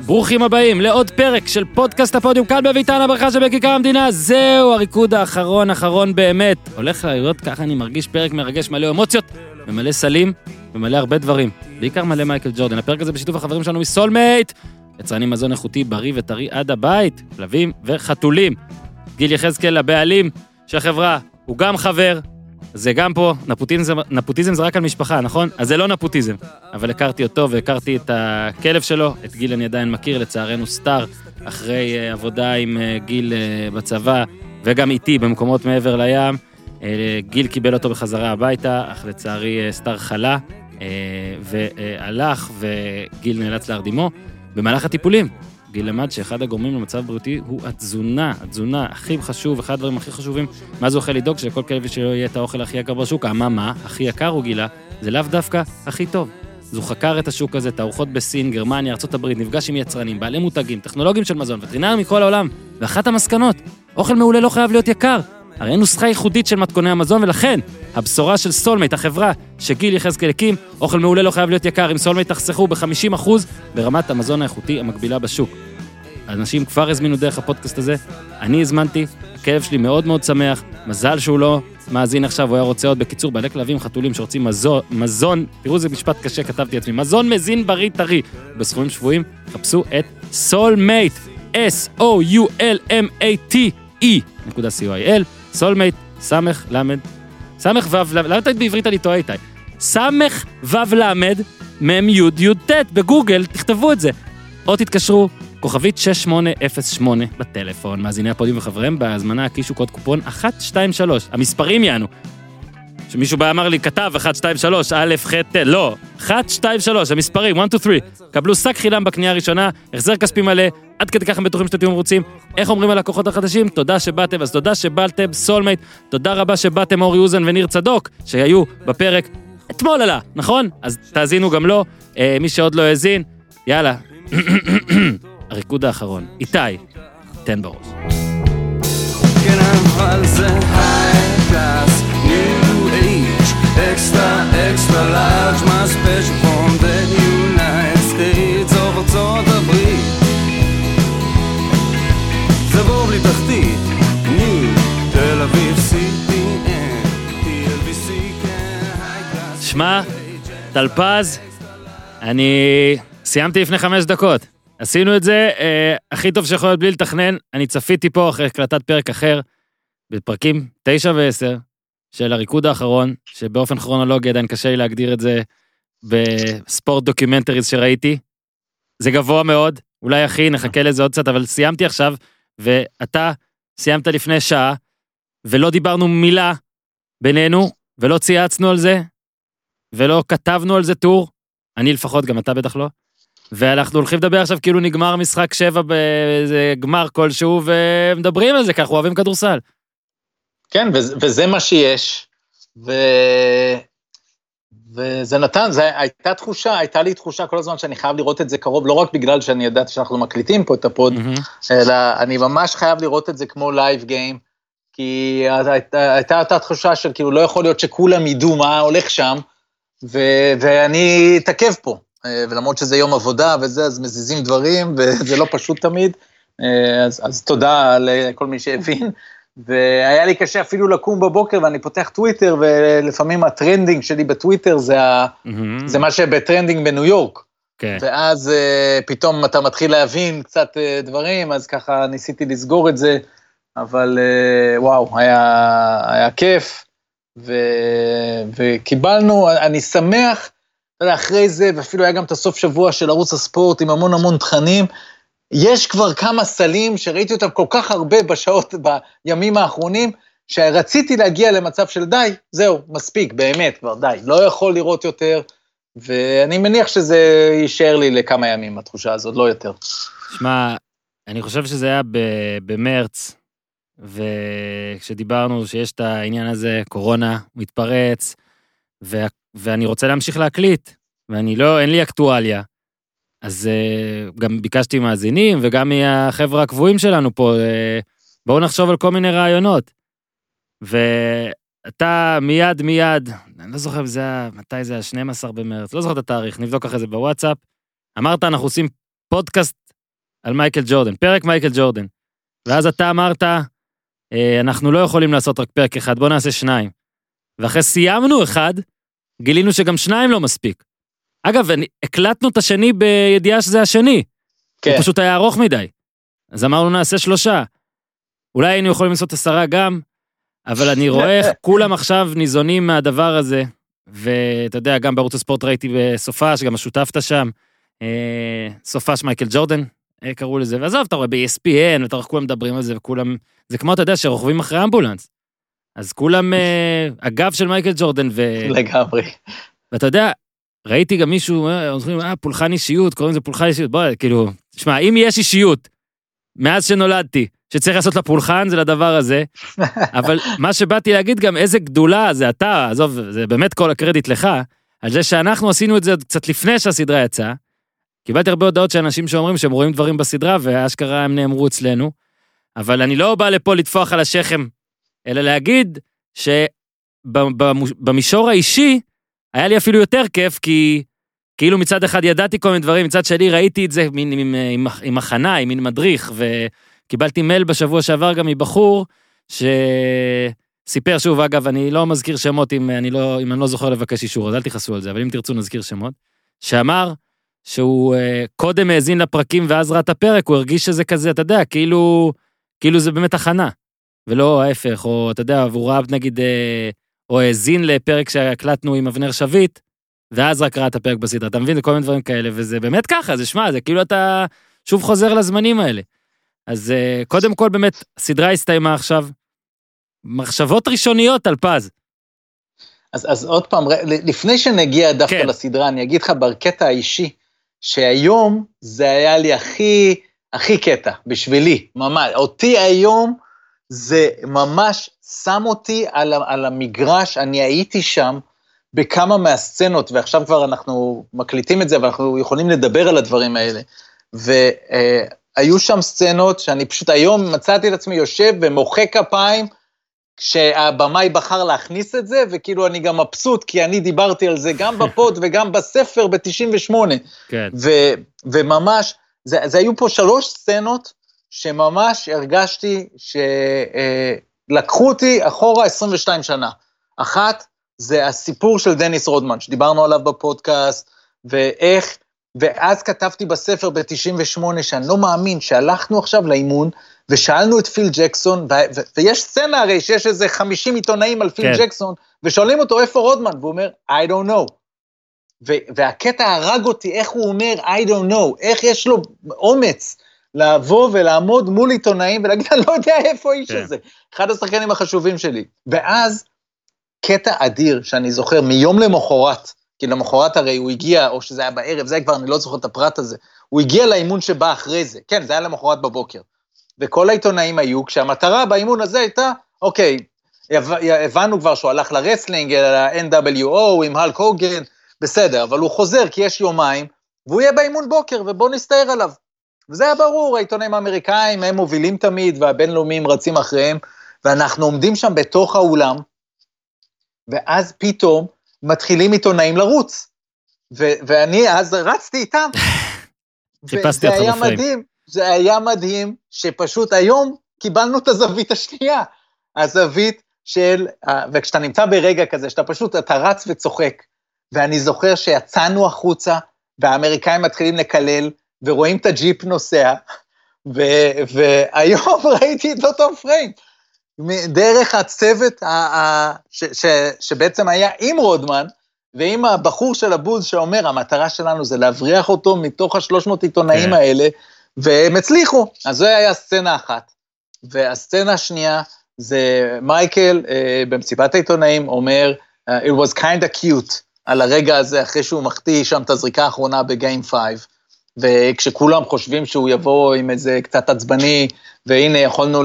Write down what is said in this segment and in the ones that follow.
ברוכים הבאים לעוד פרק של פודקאסט הפודיום כאן בביתן הברכה שבכיכר המדינה. זהו הריקוד האחרון, אחרון באמת. הולך להיות ככה, אני מרגיש פרק מרגש מלא אמוציות, ומלא סלים, ומלא הרבה דברים. בעיקר מלא מייקל ג'ורדן. הפרק הזה בשיתוף החברים שלנו מסולמייט. יצרנים מזון איכותי, בריא וטרי עד הבית, כלבים וחתולים. גיל יחזקאל, הבעלים של החברה, הוא גם חבר, זה גם פה, נפוטיזם, נפוטיזם זה רק על משפחה, נכון? אז זה לא נפוטיזם. אבל הכרתי אותו והכרתי את הכלב שלו, את גיל אני עדיין מכיר, לצערנו סטאר, אחרי uh, עבודה עם uh, גיל uh, בצבא, וגם איתי במקומות מעבר לים. גיל קיבל אותו בחזרה הביתה, אך לצערי סטאר חלה, והלך, וגיל נאלץ להרדימו. במהלך הטיפולים, גיל למד שאחד הגורמים למצב בריאותי הוא התזונה, התזונה הכי חשוב, אחד הדברים הכי חשובים, מה זה אוכל לדאוג שלכל כלב שלו יהיה את האוכל הכי יקר בשוק, אממה, הכי יקר הוא גילה, זה לאו דווקא הכי טוב. אז הוא חקר את השוק הזה, תערוכות בסין, גרמניה, ארה"ב, נפגש עם יצרנים, בעלי מותגים, טכנולוגים של מזון, וטרינרים מכל העולם. ואחת המסקנות, אוכל מעולה לא חייב להיות יקר. הרי אין נוסחה ייחודית של מתכוני המזון, ולכן, הבשורה של סולמייט, החברה שגיל יחזקאל הקים, אוכל מעולה לא חייב להיות יקר. עם סולמייט תחסכו ב-50% ברמת המזון האיכותי המקבילה בשוק. אנשים כבר הזמינו דרך הפודקאסט הזה, אני הזמנתי, הכלב שלי מאוד מאוד שמח, מזל שהוא לא מאזין עכשיו, הוא היה רוצה עוד. בקיצור, בעלי כלבים, חתולים שרוצים מזון, מזון, תראו איזה משפט קשה כתבתי לעצמי, מזון מזין בריא טרי. בסכומים שפויים, חפשו את סולמייט, S-O-U-L-M-A-T-E נקודה co.il, סולמייט, סמך למד, סמך וו, למה תגיד בעברית אני טועה איתי? סמך וו למד, מם יוד יוד טט, בגוגל, תכתבו את זה. או תתקשרו, כוכבית 6808 בטלפון, מאזיני הפודיום וחבריהם, בהזמנה הקישו קוד קופון 123, המספרים יענו. שמישהו בא אמר לי, כתב 123, א', ח', ט', לא, 123, המספרים, 1, 2, 3, קבלו שק חינם בקנייה הראשונה, החזר כספי מלא, עד כדי כך הם בטוחים שאתם תהיו מרוצים. איך אומרים הלקוחות החדשים? תודה שבאתם, אז תודה שבאתם, סולמייט, תודה רבה שבאתם אורי אוזן וניר צדוק, שהיו בפרק אתמול עלה, נכון? אז תאזינו גם לו, אה, מי שעוד לא האזין, יאללה. הריקוד האחרון, איתי, תן בראש. כן, אבל זה age, extra, extra large, my special from the United States of ארצות הברית. זה בור בלי תחתית, תל אביב, CPN, TLBC, כן. שמע, טלפז, אני סיימתי לפני חמש דקות. עשינו את זה אה, הכי טוב שיכול להיות בלי לתכנן. אני צפיתי פה אחרי הקלטת פרק אחר, בפרקים 9 ו-10 של הריקוד האחרון, שבאופן כרונולוגי עדיין קשה לי להגדיר את זה ב-sport documentaries שראיתי. זה גבוה מאוד, אולי אחי, נחכה לזה עוד קצת, אבל סיימתי עכשיו, ואתה סיימת לפני שעה, ולא דיברנו מילה בינינו, ולא צייצנו על זה, ולא כתבנו על זה טור. אני לפחות, גם אתה בטח לא. ואנחנו הולכים לדבר עכשיו כאילו נגמר משחק שבע באיזה גמר כלשהו, ומדברים על זה, אנחנו אוהבים כדורסל. כן, וזה, מה שיש. ו... וזה נתן, זה הייתה תחושה, הייתה לי תחושה כל הזמן שאני חייב לראות את זה קרוב, לא רק בגלל שאני ידעתי שאנחנו מקליטים פה את הפוד, Mm-hmm. אלא אני ממש חייב לראות את זה כמו live game, כי הייתה, הייתה אותה תחושה של כאילו לא יכול להיות שכולם ידעו מה הולך שם, ו, ואני אתעכב פה, אה, ולמרות שזה יום עבודה וזה, אז מזיזים דברים, וזה לא פשוט תמיד, אה, אז, אז תודה לכל מי שהבין. והיה לי קשה אפילו לקום בבוקר ואני פותח טוויטר ולפעמים ה trending שלי בטוויטר זה, ה... מהמם. זה מה שב trending בניו יורק. כן. ואז uh, פתאום אתה מתחיל להבין קצת uh, דברים, אז ככה ניסיתי לסגור את זה, אבל uh, וואו, היה, היה כיף, ו, וקיבלנו, אני שמח, אתה יודע, אחרי זה, ואפילו היה גם את הסוף שבוע של ערוץ הספורט עם המון המון תכנים, יש כבר כמה סלים שראיתי אותם כל כך הרבה בשעות, בימים האחרונים, שרציתי להגיע למצב של די, זהו, מספיק, באמת, כבר די, לא יכול לראות יותר, ואני מניח שזה יישאר לי לכמה ימים, התחושה הזאת, לא יותר. שמע, אני חושב שזה היה במרץ, וכשדיברנו שיש את העניין הזה, קורונה, מתפרץ, ו- ואני רוצה להמשיך להקליט, ואני לא, אין לי אקטואליה. אז uh, גם ביקשתי מאזינים, וגם מהחבר'ה הקבועים שלנו פה, uh, בואו נחשוב על כל מיני רעיונות. ואתה מיד מיד, אני לא זוכר אם זה היה, מתי זה היה, 12 במרץ, לא זוכר את התאריך, נבדוק אחרי זה בוואטסאפ. אמרת, אנחנו עושים פודקאסט על מייקל ג'ורדן, פרק מייקל ג'ורדן. ואז אתה אמרת, אה, אנחנו לא יכולים לעשות רק פרק אחד, בוא נעשה שניים. ואחרי סיימנו אחד, גילינו שגם שניים לא מספיק. אגב, אני, הקלטנו את השני בידיעה שזה השני. כן. הוא פשוט היה ארוך מדי. אז אמרנו נעשה שלושה. אולי היינו יכולים לעשות עשרה גם, אבל אני רואה איך כולם עכשיו ניזונים מהדבר הזה, ואתה יודע, גם בערוץ הספורט ראיתי בסופש, גם השותפת שם, אה, סופש מייקל ג'ורדן, אה, קראו לזה, ועזוב, אתה רואה ב-ESPN, ואתה רואה כולם מדברים על זה, וכולם, זה כמו, אתה יודע, שרוכבים אחרי אמבולנס. אז כולם, אה, הגב של מייקל ג'ורדן, ו... לגמרי. ואתה יודע, ראיתי גם מישהו, אה, אומרים, אה, פולחן אישיות, קוראים לזה פולחן אישיות. בוא, כאילו, תשמע, אם יש אישיות, מאז שנולדתי, שצריך לעשות לה פולחן, זה לדבר הזה. אבל מה שבאתי להגיד גם, איזה גדולה זה אתה, עזוב, זה באמת כל הקרדיט לך, על זה שאנחנו עשינו את זה קצת לפני שהסדרה יצאה. קיבלתי הרבה הודעות של אנשים שאומרים שהם רואים דברים בסדרה, ואשכרה הם נאמרו אצלנו. אבל אני לא בא לפה לטפוח על השכם, אלא להגיד שבמישור האישי, היה לי אפילו יותר כיף, כי כאילו מצד אחד ידעתי כל מיני דברים, מצד שני ראיתי את זה מין, עם, עם, עם הכנה, עם מין מדריך, וקיבלתי מייל בשבוע שעבר גם מבחור, שסיפר שוב, אגב, אני לא מזכיר שמות אם אני לא, אם אני לא זוכר לבקש אישור, אז אל תכעסו על זה, אבל אם תרצו נזכיר שמות, שאמר שהוא uh, קודם האזין לפרקים ואז ראה את הפרק, הוא הרגיש שזה כזה, אתה יודע, כאילו, כאילו זה באמת הכנה, ולא ההפך, או אתה יודע, והוא ראה נגיד, uh, או האזין לפרק שהקלטנו עם אבנר שביט, ואז רק ראה את הפרק בסדרה, אתה מבין? זה כל מיני דברים כאלה, וזה באמת ככה, זה שמע, זה כאילו אתה שוב חוזר לזמנים האלה. אז uh, קודם כל באמת, הסדרה הסתיימה עכשיו. מחשבות ראשוניות על פז. אז, אז עוד פעם, לפני שנגיע דווקא כן. לסדרה, אני אגיד לך בקטע האישי, שהיום זה היה לי הכי, הכי קטע, בשבילי, ממש. אותי היום זה ממש שם אותי על, על המגרש, אני הייתי שם בכמה מהסצנות, ועכשיו כבר אנחנו מקליטים את זה, ואנחנו יכולים לדבר על הדברים האלה. והיו שם סצנות שאני פשוט היום מצאתי את עצמי יושב ומוחא כפיים, כשהבמאי בחר להכניס את זה, וכאילו אני גם מבסוט, כי אני דיברתי על זה גם בפוד וגם בספר ב-98. כן. ו- וממש, זה, זה היו פה שלוש סצנות שממש הרגשתי שלקחו אותי אחורה 22 שנה. אחת, זה הסיפור של דניס רודמן, שדיברנו עליו בפודקאסט, ואיך, ואז כתבתי בספר ב-98 שאני לא מאמין שהלכנו עכשיו לאימון, ושאלנו את פיל ג'קסון, ו- ו- ויש סצנה הרי שיש איזה 50 עיתונאים על פיל כן. ג'קסון, ושואלים אותו איפה רודמן, והוא אומר, I don't know. ו- והקטע הרג אותי, איך הוא אומר, I don't know, איך יש לו אומץ לבוא ולעמוד מול עיתונאים ולהגיד, אני לא יודע איפה האיש כן. הזה. אחד השחקנים החשובים שלי. ואז, קטע אדיר שאני זוכר מיום למחרת, כי למחרת הרי הוא הגיע, או שזה היה בערב, זה כבר, אני לא זוכר את הפרט הזה, הוא הגיע לאימון שבא אחרי זה, כן, זה היה למחרת בבוקר. וכל העיתונאים היו, כשהמטרה באימון הזה הייתה, אוקיי, הבנו- כבר שהוא הלך לרסלינג, ל-NWO עם הלק הוגן, בסדר, אבל הוא חוזר כי יש יומיים, והוא יהיה באימון בוקר, ובוא נסתער עליו. וזה היה ברור, העיתונאים האמריקאים, הם מובילים תמיד, והבינלאומיים רצים אחריהם, ואנחנו עומדים שם בתוך האולם, ואז פתאום מתחילים עיתונאים לרוץ. ו- ואני אז רצתי איתם. חיפשתי אותך היה בפריים. מדהים, זה היה מדהים שפשוט היום קיבלנו את הזווית השנייה. הזווית של, וכשאתה נמצא ברגע כזה, שאתה פשוט, אתה רץ וצוחק. ואני זוכר שיצאנו החוצה, והאמריקאים מתחילים לקלל, ורואים את הג'יפ נוסע, ו- והיום ראיתי את אותו פריים. דרך הצוות ה- ה- ש- ש- שבעצם היה עם רודמן, ועם הבחור של הבוז שאומר, המטרה שלנו זה להבריח אותו מתוך השלוש מאות עיתונאים כן. האלה, והם הצליחו. אז זו היה סצנה אחת. והסצנה השנייה זה מייקל אה, במסיבת העיתונאים אומר, it was kind of cute, על הרגע הזה, אחרי שהוא מחטיא שם את הזריקה האחרונה בגיים 5, וכשכולם חושבים שהוא יבוא עם איזה קצת עצבני, והנה יכולנו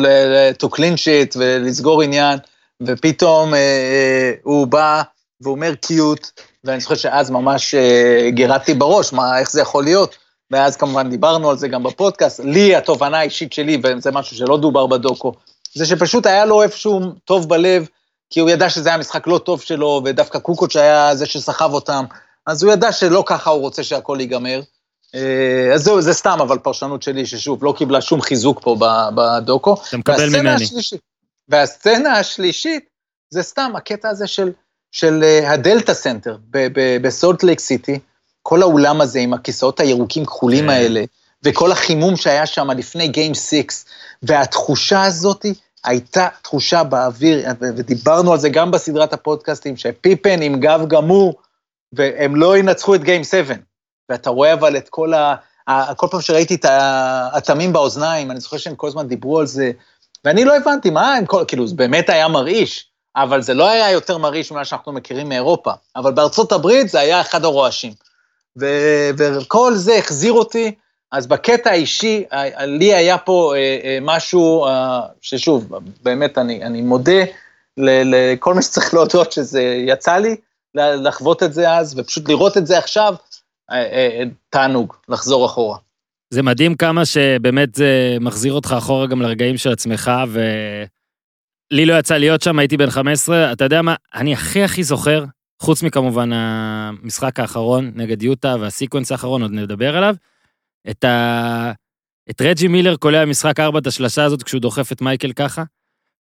to clinch it ולסגור עניין, ופתאום אה, אה, הוא בא והוא אומר קיוט, ואני זוכר שאז ממש אה, גירדתי בראש, מה, איך זה יכול להיות? ואז כמובן דיברנו על זה גם בפודקאסט, לי התובנה האישית שלי, וזה משהו שלא דובר בדוקו, זה שפשוט היה לו איפשהו טוב בלב, כי הוא ידע שזה היה משחק לא טוב שלו, ודווקא קוקוץ' היה זה שסחב אותם, אז הוא ידע שלא ככה הוא רוצה שהכל ייגמר, אז זהו, זה סתם, אבל פרשנות שלי, ששוב, לא קיבלה שום חיזוק פה בדוקו. אתה מקבל ממני. השלישית, והסצנה השלישית, זה סתם הקטע הזה של, של אה, הדלתא סנטר בסולט לייק סיטי, כל האולם הזה עם הכיסאות הירוקים כחולים כן. האלה, וכל החימום שהיה שם לפני game 6, והתחושה הזאת הייתה תחושה באוויר, ודיברנו על זה גם בסדרת הפודקאסטים, שפיפן עם גב גמור, והם לא ינצחו את גיים 7. ואתה רואה אבל את כל ה... כל פעם שראיתי את האטמים באוזניים, אני זוכר שהם כל הזמן דיברו על זה, ואני לא הבנתי, מה הם כל... כאילו, זה באמת היה מרעיש, אבל זה לא היה יותר מרעיש ממה שאנחנו מכירים מאירופה. אבל בארצות הברית זה היה אחד הרועשים. ו- וכל זה החזיר אותי, אז בקטע האישי, לי היה פה אה, אה, משהו, אה, ששוב, באמת, אני, אני מודה לכל מי שצריך להודות שזה יצא לי, לחוות את זה אז, ופשוט לראות את זה עכשיו, תענוג, לחזור אחורה. זה מדהים כמה שבאמת זה מחזיר אותך אחורה גם לרגעים של עצמך, ולי לא יצא להיות שם, הייתי בן 15, אתה יודע מה, אני הכי הכי זוכר, חוץ מכמובן המשחק האחרון נגד יוטה והסיקוונס האחרון, עוד נדבר עליו, את, ה... את רג'י מילר קולע משחק 4 את השלשה הזאת כשהוא דוחף את מייקל ככה,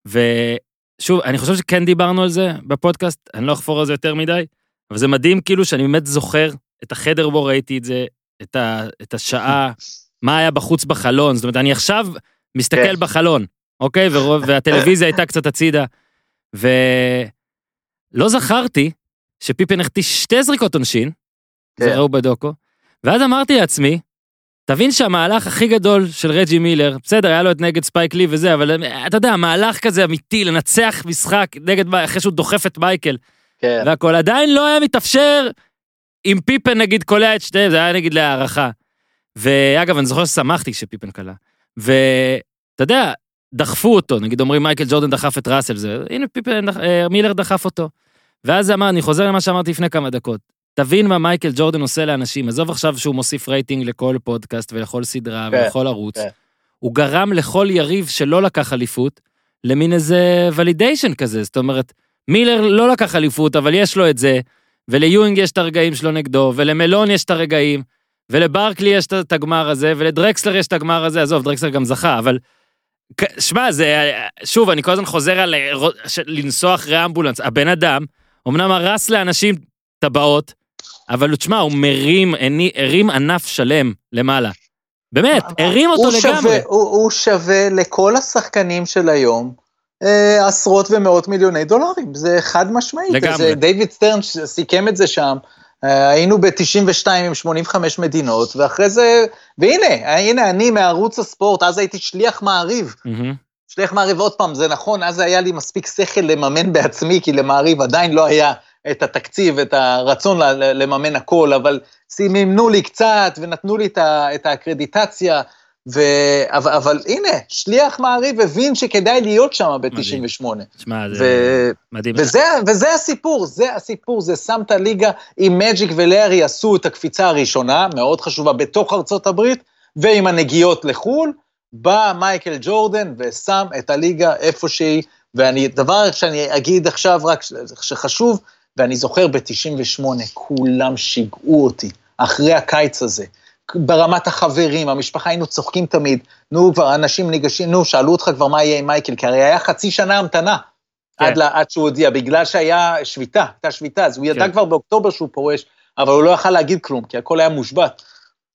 ושוב, אני חושב שכן דיברנו על זה בפודקאסט, אני לא אחפור על זה יותר מדי, אבל זה מדהים כאילו שאני באמת זוכר את החדר בו ראיתי את זה, את, ה, את השעה, מה היה בחוץ בחלון, זאת אומרת, אני עכשיו מסתכל כן. בחלון, אוקיי? ורוב, והטלוויזיה הייתה קצת הצידה, ולא זכרתי שפיפן החטיא שתי זריקות עונשין, זה כן. ראו בדוקו, ואז אמרתי לעצמי, תבין שהמהלך הכי גדול של רג'י מילר, בסדר, היה לו את נגד ספייק לי וזה, אבל אתה יודע, מהלך כזה אמיתי, לנצח משחק נגד, אחרי שהוא דוחף את מייקל, כן, והכל עדיין לא היה מתאפשר אם פיפן נגיד קולע את שתיהם, זה היה נגיד להערכה. ואגב, אני זוכר ששמחתי כשפיפן קלע. ואתה יודע, דחפו אותו, נגיד אומרים מייקל ג'ורדן דחף את ראסל, זה, הנה פיפן, אה, מילר דחף אותו. ואז אמר, אני חוזר למה שאמרתי לפני כמה דקות. תבין מה מייקל ג'ורדן עושה לאנשים, עזוב עכשיו שהוא מוסיף רייטינג לכל פודקאסט ולכל סדרה כן, ולכל ערוץ. כן. הוא גרם לכל יריב שלא לקח אליפות, למין איזה ולידיישן כזה, זאת אומרת, מילר לא לקח אליפות, אבל יש לו את זה, וליואינג יש את הרגעים שלו נגדו, ולמלון יש את הרגעים, ולברקלי יש את הגמר הזה, ולדרקסלר יש את הגמר הזה, עזוב, דרקסלר גם זכה, אבל... שמע, זה... שוב, אני כל הזמן חוזר על אה, לנסוע אחרי אמבולנס. הבן אדם, אמנם הרס לאנשים טבעות, אבל תשמע, הוא מרים, הרים ענף שלם למעלה. באמת, הרים אותו הוא לגמרי. שווה, הוא, הוא שווה לכל השחקנים של היום אה, עשרות ומאות מיליוני דולרים, זה חד משמעית. לגמרי. זה, דיוויד סטרן סיכם את זה שם, אה, היינו ב-92 עם 85 מדינות, ואחרי זה, והנה, הנה אני מערוץ הספורט, אז הייתי שליח מעריב. מהמם. שליח מעריב, עוד פעם, זה נכון, אז היה לי מספיק שכל לממן בעצמי, כי למעריב עדיין לא היה את התקציב, את הרצון לממן הכל, אבל מימנו לי קצת ונתנו לי את, ה- את הקרדיטציה, ו... אבל, אבל הנה, שליח מעריב הבין שכדאי להיות שם ב-98. שמע, ו... זה מדהים. וזה, וזה הסיפור, זה הסיפור, זה שם את הליגה, אם מג'יק ולארי עשו את הקפיצה הראשונה, מאוד חשובה, בתוך ארצות הברית, ועם הנגיעות לחו"ל, בא מייקל ג'ורדן ושם את הליגה איפה שהיא, ואני, דבר שאני אגיד עכשיו רק שחשוב, ואני זוכר ב-98, כולם שיגעו אותי, אחרי הקיץ הזה. ברמת החברים, המשפחה, היינו צוחקים תמיד, נו, כבר אנשים ניגשים, נו, שאלו אותך כבר מה יהיה עם מייקל, כי הרי היה חצי שנה המתנה. כן. עד, לה, עד שהוא הודיע, בגלל שהיה שביתה, הייתה שביתה, אז הוא ידע כן. כבר באוקטובר שהוא פורש, אבל הוא לא יכל להגיד כלום, כי הכל היה מושבת.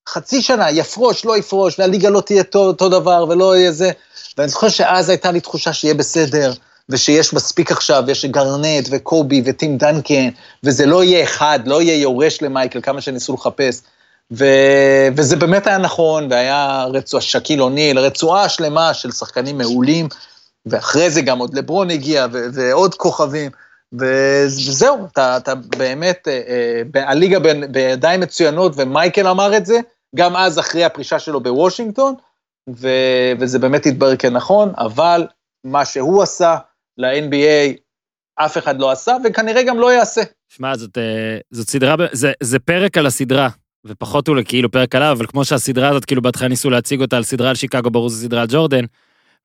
חצי שנה, יפרוש, לא יפרוש, והליגה לא תהיה אותו, אותו דבר, ולא יהיה זה. ואני זוכר שאז הייתה לי תחושה שיהיה בסדר, ושיש מספיק עכשיו, יש גרנט וקובי וטים דנקן, וזה לא יהיה אחד, לא יהיה יורש למייקל, כמה שניסו לחפש. ו... וזה באמת היה נכון, והיה רצוע, שקיל אוניל, רצועה שלמה של שחקנים מעולים, ואחרי זה גם עוד לברון הגיע, ו... ועוד כוכבים, ו- וזהו, אתה, אתה באמת, אה, אה, הליגה ב- בידיים מצוינות, ומייקל אמר את זה, גם אז אחרי הפרישה שלו בוושינגטון, ו... וזה באמת התברר כנכון, אבל מה שהוא עשה ל-NBA, אף אחד לא עשה, וכנראה גם לא יעשה. שמע, זאת, אה, זאת סדרה, זה, זה פרק על הסדרה, ופחות הוא כאילו פרק עליו, אבל כמו שהסדרה הזאת, כאילו בהתחלה ניסו להציג אותה על סדרה על שיקגו, ברור זו סדרה על ג'ורדן,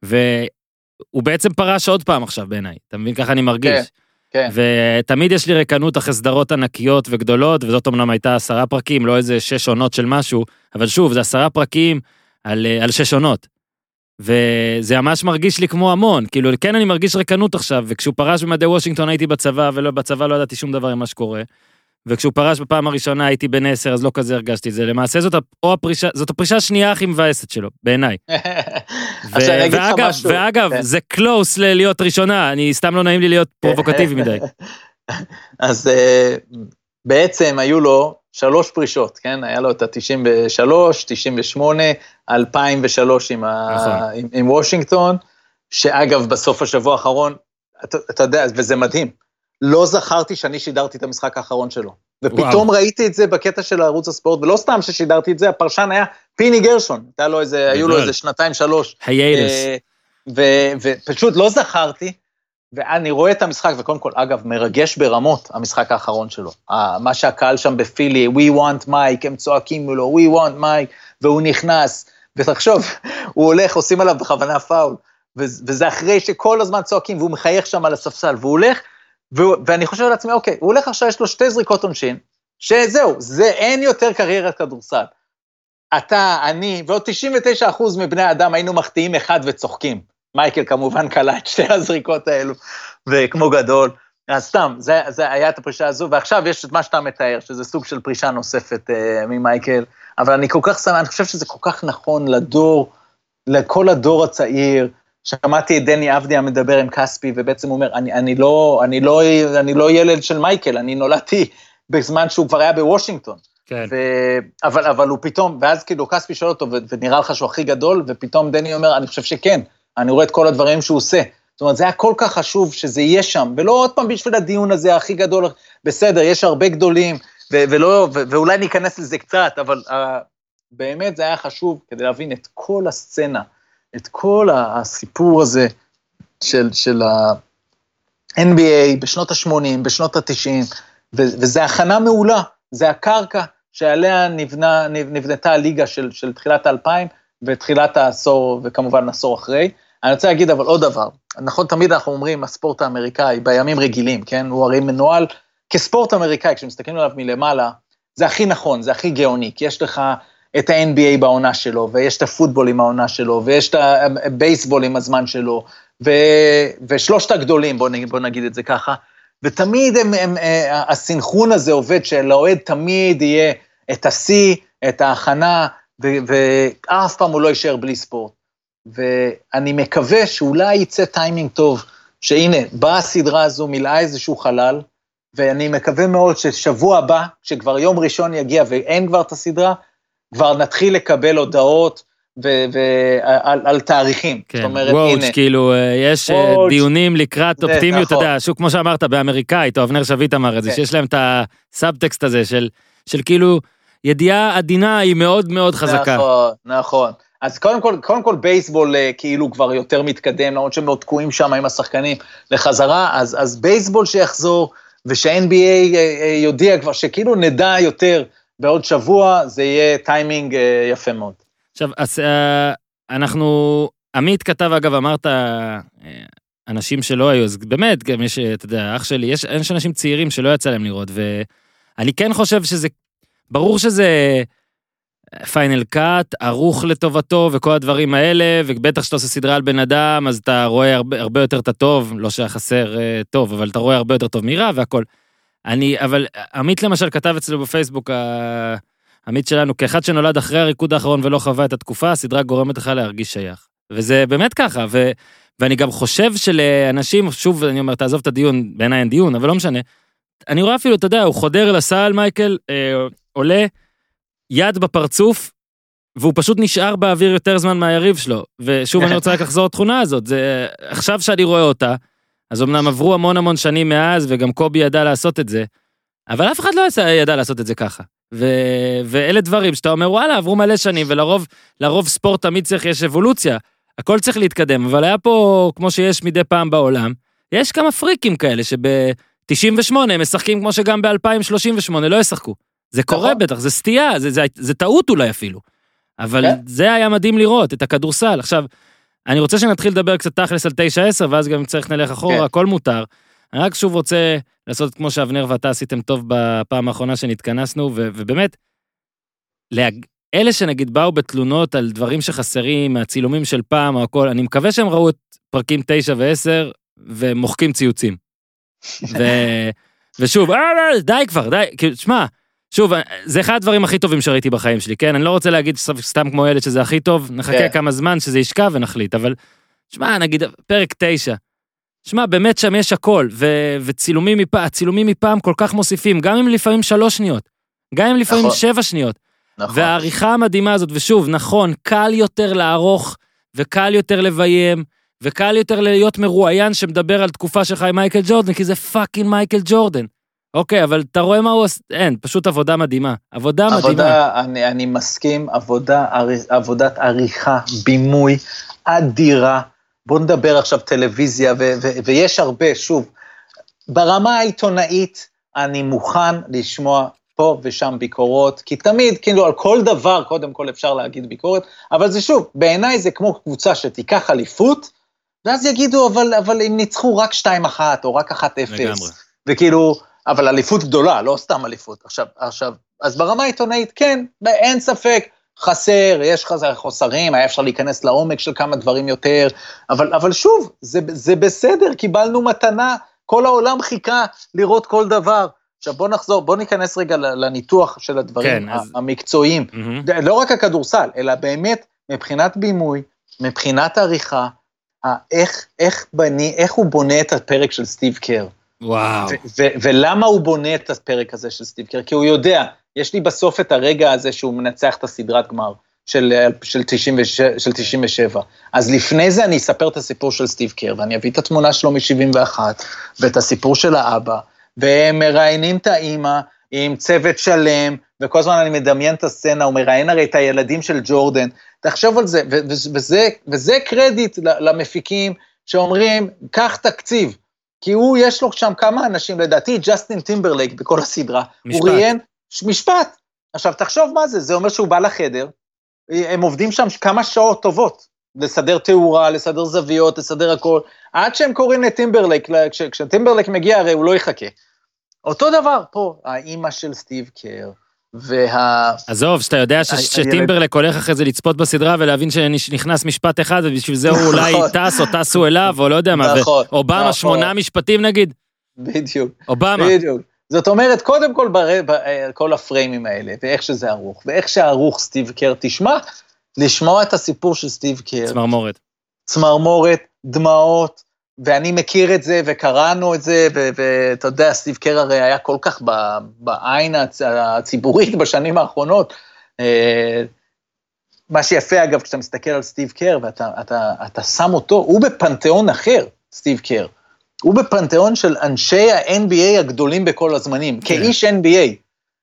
והוא בעצם פרש עוד פעם עכשיו בעיניי, אתה מבין? ככה אני מרגיש. כן, כן. ותמיד יש לי ריקנות אחרי סדרות ענקיות וגדולות, וזאת אמנם הייתה עשרה פרקים, לא איזה שש עונות של משהו, אבל שוב, זה עשרה פרקים על, אה, על שש עונות. וזה ממש מרגיש לי כמו המון, כאילו, כן אני מרגיש ריקנות עכשיו, וכשהוא פרש במדי וושינגטון הייתי בצבא, ובצבא לא ידעתי שום דבר עם מה שקורה. וכשהוא פרש בפעם הראשונה הייתי בן עשר, אז לא כזה הרגשתי את זה. למעשה זאת, או הפרישה, זאת הפרישה השנייה הכי מבאסת שלו, בעיניי. לך ואגב. ואגב, כן. זה קלוס ללהיות ראשונה, אני סתם לא נעים לי להיות פרובוקטיבי מדי. אז אה, בעצם היו לו שלוש פרישות, כן? היה לו את ה-93, 98, 2003 עם, ה... נכון. עם, עם וושינגטון, שאגב, בסוף השבוע האחרון, אתה, אתה יודע, וזה מדהים, לא זכרתי שאני שידרתי את המשחק האחרון שלו. ופתאום וואו. ראיתי את זה בקטע של ערוץ הספורט, ולא סתם ששידרתי את זה, הפרשן היה פיני גרשון, היה לו איזה, היו לו. איזה שנתיים, שלוש. היילס. אה, ופשוט לא זכרתי, ואני רואה את המשחק, וקודם כל, אגב, מרגש ברמות, המשחק האחרון שלו. מה שהקהל שם בפילי, We want Mike, הם צועקים מולו, We want Mike, והוא נכנס, ותחשוב, הוא הולך, עושים עליו בכוונה פאול, וזה אחרי שכל הזמן צועקים, והוא מחייך שם על הספסל, והוא הולך, ואני חושב לעצמי, אוקיי, הוא הולך עכשיו, יש לו שתי זריקות עונשין, שזהו, זה אין יותר קריירת כדורסל. אתה, אני, ועוד 99% מבני האדם היינו מחטיאים אחד וצוחקים. מייקל כמובן קלע את שתי הזריקות האלו, וכמו גדול. אז סתם, זה, זה היה את הפרישה הזו, ועכשיו יש את מה שאתה מתאר, שזה סוג של פרישה נוספת uh, ממייקל, אבל אני כל כך שמח, אני חושב שזה כל כך נכון לדור, לכל הדור הצעיר. שמעתי את דני אבדיה מדבר עם כספי, ובעצם הוא אומר, אני, אני, לא, אני, לא, אני לא ילד של מייקל, אני נולדתי בזמן שהוא כבר היה בוושינגטון. כן. ו... אבל, אבל הוא פתאום, ואז כאילו כספי שואל אותו, ו- ונראה לך שהוא הכי גדול, ופתאום דני אומר, אני חושב שכן, אני רואה את כל הדברים שהוא עושה. זאת אומרת, זה היה כל כך חשוב שזה יהיה שם, ולא עוד פעם בשביל הדיון הזה הכי גדול, בסדר, יש הרבה גדולים, ו- ולא, ו- ואולי ניכנס לזה קצת, אבל uh, באמת זה היה חשוב כדי להבין את כל הסצנה, את כל הסיפור הזה של, של ה-NBA בשנות ה-80, בשנות ה-90, וזה הכנה מעולה, זה הקרקע שעליה נבנה, נב- נבנתה הליגה של, של תחילת האלפיים ותחילת העשור, וכמובן עשור אחרי. אני רוצה להגיד אבל עוד דבר, נכון, תמיד אנחנו אומרים, הספורט האמריקאי, בימים רגילים, כן, הוא הרי מנוהל כספורט אמריקאי, כשמסתכלים עליו מלמעלה, זה הכי נכון, זה הכי גאוני, כי יש לך את ה-NBA בעונה שלו, ויש את הפוטבול עם העונה שלו, ויש את הבייסבול עם הזמן שלו, ו, ושלושת הגדולים, בוא נגיד, בוא נגיד את זה ככה, ותמיד הם, הם, אה, הסינכרון הזה עובד, שלאוהד תמיד יהיה את השיא, את ההכנה, ו- ואף פעם הוא לא יישאר בלי ספורט. ואני מקווה שאולי יצא טיימינג טוב, שהנה, באה הסדרה הזו, מילאה איזשהו חלל, ואני מקווה מאוד ששבוע הבא, כשכבר יום ראשון יגיע ואין כבר את הסדרה, כבר נתחיל לקבל הודעות ו- ו- על, על תאריכים. כן, זאת אומרת, watch, הנה, כאילו, יש אה, watch. דיונים לקראת זה אופטימיות, אתה נכון. יודע, שוב, כמו שאמרת, באמריקאית, או אבנר שביט אמר את זה, כן. שיש להם את הסאבטקסט הזה של של כאילו, ידיעה עדינה היא מאוד מאוד חזקה. נכון, נכון. אז קודם כל, קודם כל בייסבול אה, כאילו כבר יותר מתקדם, למרות שהם מאוד תקועים שם עם השחקנים לחזרה, אז, אז בייסבול שיחזור, ושה-NBA אה, יודיע כבר שכאילו נדע יותר בעוד שבוע, זה יהיה טיימינג אה, יפה מאוד. עכשיו, אז, אה, אנחנו, עמית כתב, אגב, אמרת, אה, אנשים שלא היו, אז באמת, גם יש, אתה יודע, אח שלי, יש, יש אנשים צעירים שלא יצא להם לראות, ואני כן חושב שזה, ברור שזה פיינל קאט, ערוך לטובתו וכל הדברים האלה, ובטח כשאתה עושה סדרה על בן אדם, אז אתה רואה הרבה, הרבה יותר את הטוב, לא שהיה חסר טוב, אבל אתה רואה הרבה יותר טוב מרע והכל. אני, אבל עמית למשל כתב אצלו בפייסבוק, עמית שלנו, כאחד שנולד אחרי הריקוד האחרון ולא חווה את התקופה, הסדרה גורמת לך להרגיש שייך. וזה באמת ככה, ו, ואני גם חושב שלאנשים, שוב, אני אומר, תעזוב את הדיון, בעיניי אין דיון, אבל לא משנה. אני רואה אפילו, אתה יודע, הוא חודר לסל, מייקל, אה, עולה, יד בפרצוף, והוא פשוט נשאר באוויר יותר זמן מהיריב שלו. ושוב, אני רוצה רק לחזור לתכונה הזאת, זה, עכשיו שאני רואה אותה, אז אמנם עברו המון המון שנים מאז, וגם קובי ידע לעשות את זה, אבל אף אחד לא ידע- לעשות את זה ככה. ו... ואלה דברים שאתה אומר, וואלה, עברו מלא שנים, ולרוב לרוב ספורט תמיד צריך, יש אבולוציה, הכל צריך להתקדם, אבל היה פה, כמו שיש מדי פעם בעולם, יש כמה פריקים כאלה שב-98 הם משחקים כמו שגם ב-2038 לא ישחקו. זה קורה נכון. בטח, זה סטייה, זה, זה, זה טעות אולי אפילו. אבל כן. זה היה מדהים לראות, את הכדורסל. עכשיו, אני רוצה שנתחיל לדבר קצת תכלס על 9-10, ואז גם אם צריך נלך אחורה, כן. הכל מותר. אני רק שוב רוצה לעשות כמו שאבנר ואתה עשיתם טוב בפעם האחרונה שנתכנסנו, ו- ובאמת, להג... אלה שנגיד באו בתלונות על דברים שחסרים מהצילומים של פעם או הכל, אני מקווה שהם ראו את פרקים 9 ו-10 ומוחקים ציוצים. ו... ושוב, אה, לא, די כבר, די, כאילו, שמע, שוב, זה אחד הדברים הכי טובים שראיתי בחיים שלי, כן? אני לא רוצה להגיד סתם כמו ילד שזה הכי טוב, נחכה כן. כמה זמן שזה ישכב ונחליט, אבל שמע, נגיד, פרק 9, שמע, באמת שם יש הכל, ו- וצילומים מפעם, הצילומים מפעם כל כך מוסיפים, גם אם לפעמים שלוש שניות, גם אם לפעמים נכון. שבע שניות. נכון. והעריכה המדהימה הזאת, ושוב, נכון, קל יותר לערוך, וקל יותר לביים, וקל יותר להיות מרואיין שמדבר על תקופה שלך עם מייקל ג'ורדן, כי זה fucking מייקל ג'ורדן. אוקיי, אבל אתה רואה מה הוא עושה, אין, פשוט עבודה מדהימה. עבודה מדהימה. עבודה, אני, אני מסכים, עבודה, עבודת עריכה, בימוי, אדירה. בוא נדבר עכשיו טלוויזיה, ו, ו, ויש הרבה, שוב, ברמה העיתונאית, אני מוכן לשמוע פה ושם ביקורות, כי תמיד, כאילו, על כל דבר, קודם כל אפשר להגיד ביקורת, אבל זה שוב, בעיניי זה כמו קבוצה שתיקח אליפות, ואז יגידו, אבל, אבל הם ניצחו רק 2-1 או רק 1-0. לגמרי. וכאילו, אבל אליפות גדולה, לא סתם אליפות. עכשיו, עכשיו, אז ברמה העיתונאית, כן, אין ספק, חסר, יש חסר, חוסרים, היה אפשר להיכנס לעומק של כמה דברים יותר, אבל, אבל שוב, זה, זה בסדר, קיבלנו מתנה, כל העולם חיכה לראות כל דבר. עכשיו בוא נחזור, בוא ניכנס רגע לניתוח של הדברים כן, אז- המקצועיים. מהמם. לא רק הכדורסל, אלא באמת מבחינת בימוי, מבחינת עריכה, איך, איך, בני, איך הוא בונה את הפרק של סטיב קר. וואו. ולמה הוא בונה את הפרק הזה של סטיב קר? כי הוא יודע, יש לי בסוף את הרגע הזה שהוא מנצח את הסדרת גמר של, של, 96, של 97. אז לפני זה אני אספר את הסיפור של סטיב קר, ואני אביא את התמונה שלו מ-71, ואת הסיפור של האבא, והם מראיינים את האימא עם צוות שלם, וכל הזמן אני מדמיין את הסצנה, הוא מראיין הרי את הילדים של ג'ורדן. תחשוב על זה, וזה, וזה קרדיט למפיקים שאומרים, קח תקציב. כי הוא, יש לו שם כמה אנשים, לדעתי ג'סטין טימברלייק בכל הסדרה, משפט. הוא ראיין, משפט. עכשיו, תחשוב מה זה, זה אומר שהוא בא לחדר, הם עובדים שם כמה שעות טובות, לסדר תאורה, לסדר זוויות, לסדר הכל, עד שהם קוראים לטימברלייק, כש- כשטימברלייק מגיע, הרי הוא לא יחכה. אותו דבר פה, האימא של סטיב קר, וה... עזוב, שאתה יודע ש- שטימברלק הולך אחרי זה לצפות בסדרה ולהבין שנכנס משפט אחד ובשביל זה הוא אולי נכון. טס או טסו אליו או לא יודע מה, נכון, ואובמה נכון. שמונה משפטים נגיד, בדיוק. אובמה, בדיוק. זאת אומרת, קודם כל, בר... אה, כל הפריימים האלה, ואיך שזה ערוך, ואיך שערוך סטיב קר, תשמע, לשמוע את הסיפור של סטיב קר, צמרמורת. צמרמורת, דמעות, ואני מכיר את זה, וקראנו את זה, ואתה יודע, סטיב קר הרי היה כל כך ב- בעין הצ- הציבורית בשנים האחרונות. אה, מה שיפה, אגב, כשאתה מסתכל על סטיב קר, ואתה אתה, אתה שם אותו, הוא בפנתיאון אחר, סטיב קר. הוא בפנתיאון של אנשי ה-NBA הגדולים בכל הזמנים, כן. כאיש NBA,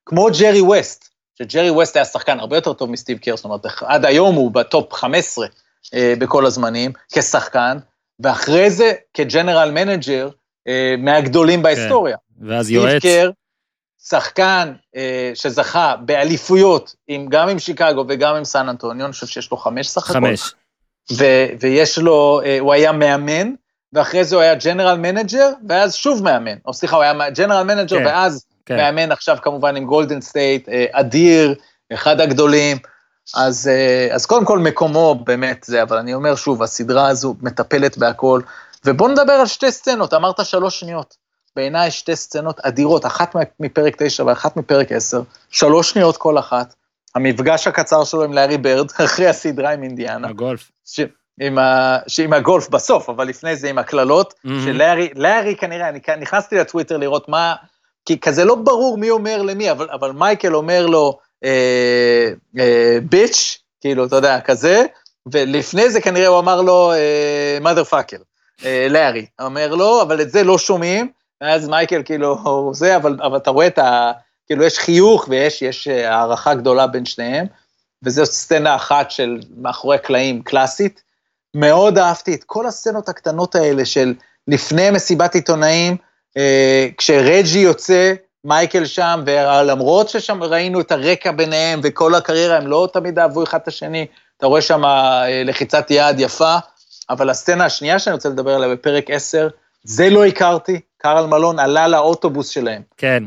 כמו ג'רי ווסט, שג'רי ווסט היה שחקן הרבה יותר טוב מסטיב קר, זאת אומרת, עד היום הוא בטופ 15 אה, בכל הזמנים, כשחקן, ואחרי זה כ general manager אה, מהגדולים בהיסטוריה. ואז סטיב יועץ, קר, שחקן אה, שזכה באליפויות, עם, גם עם שיקגו וגם עם סן אנטוניו, אני חושב שיש לו חמש סך הכל. חמש. ו- ויש לו, אה, הוא היה מאמן, ואחרי זה הוא היה general manager, ואז שוב מאמן. או סליחה, הוא היה general manager, כן, ואז כן. מאמן עכשיו כמובן עם גולדן סטייט, אה, אדיר, אחד הגדולים. אז, אה, אז קודם כל מקומו באמת זה, אבל אני אומר שוב, הסדרה הזו מטפלת בהכל. ובואו נדבר על שתי סצנות, אמרת שלוש שניות. בעיניי שתי סצנות אדירות, אחת מפרק תשע ואחת מפרק עשר, שלוש שניות כל אחת. המפגש הקצר שלו עם לארי ברד, אחרי הסדרה עם אינדיאנה. הגולף. ש... עם, ה... שעם הגולף בסוף, אבל לפני זה עם הקללות, מהמם. שלארי, לארי כנראה, אני נכנסתי לטוויטר לראות מה, כי כזה לא ברור מי אומר למי, אבל, אבל מייקל אומר לו, ביץ', כאילו, אתה יודע, כזה, ולפני זה כנראה הוא אמר לו, אה, mother fucker, אה, לארי, אומר לו, אבל את זה לא שומעים, ואז מייקל כאילו, זה, אבל, אבל אתה רואה את ה... כאילו, יש חיוך ויש יש אה, הערכה גדולה בין שניהם, וזו סצנה אחת של מאחורי הקלעים קלאסית. מאוד אהבתי את כל הסצנות הקטנות האלה של לפני מסיבת עיתונאים, אה, כשרג'י יוצא, מייקל שם, ולמרות ששם ראינו את הרקע ביניהם וכל הקריירה, הם לא תמיד אהבו אחד את השני, אתה רואה שם אה, לחיצת יד יפה, אבל הסצנה השנייה שאני רוצה לדבר עליה בפרק 10, זה לא הכרתי, קרל מלון עלה לאוטובוס שלהם. כן.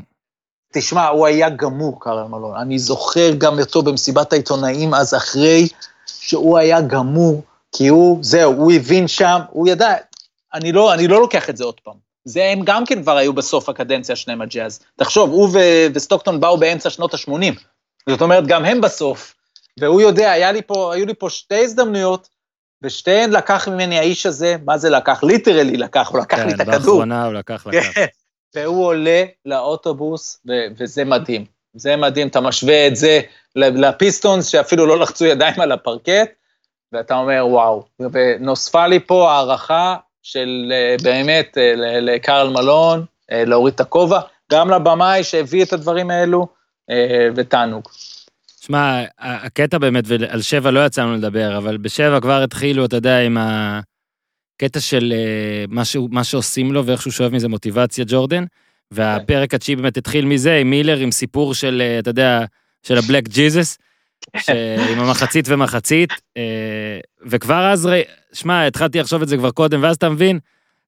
תשמע, הוא היה גמור, קרל מלון. אני זוכר גם אותו במסיבת העיתונאים אז אחרי, שהוא היה גמור, כי הוא, זהו, הוא הבין שם, הוא ידע, אני לא, אני לא לוקח את זה עוד פעם. זה הם גם כן כבר היו בסוף הקדנציה שניהם הג'אז. תחשוב, הוא ו- וסטוקטון באו באמצע שנות ה-80. זאת אומרת, גם הם בסוף. והוא יודע, לי פה, היו לי פה שתי הזדמנויות, ושתיהן לקח ממני האיש הזה, מה זה לקח? ליטרלי לקח, הוא לקח לי את כן, הכדור. באחרונה הוא לקח לקח. כן, והוא עולה לאוטובוס, ו- וזה מדהים. זה מדהים, אתה משווה את זה לפיסטונס, שאפילו לא לחצו ידיים על הפרקט, ואתה אומר, וואו. ונוספה לי פה הערכה של אה, באמת אה, לקרל מלון, אה, להוריד את הכובע, גם לבמאי שהביא את הדברים האלו, ותענוג. שמע, הקטע באמת, ועל שבע לא יצאנו לדבר, אבל בשבע כבר התחילו, אתה יודע, עם הקטע של מה, שהוא, מה שעושים לו ואיך שהוא שואב מזה מוטיבציה, ג'ורדן. והפרק התשיעי באמת התחיל מזה, עם מילר, עם סיפור של, אתה יודע, של הבלק ג'יזוס, עם המחצית ומחצית, אה, וכבר אז, שמע, התחלתי לחשוב את זה כבר קודם, ואז אתה מבין,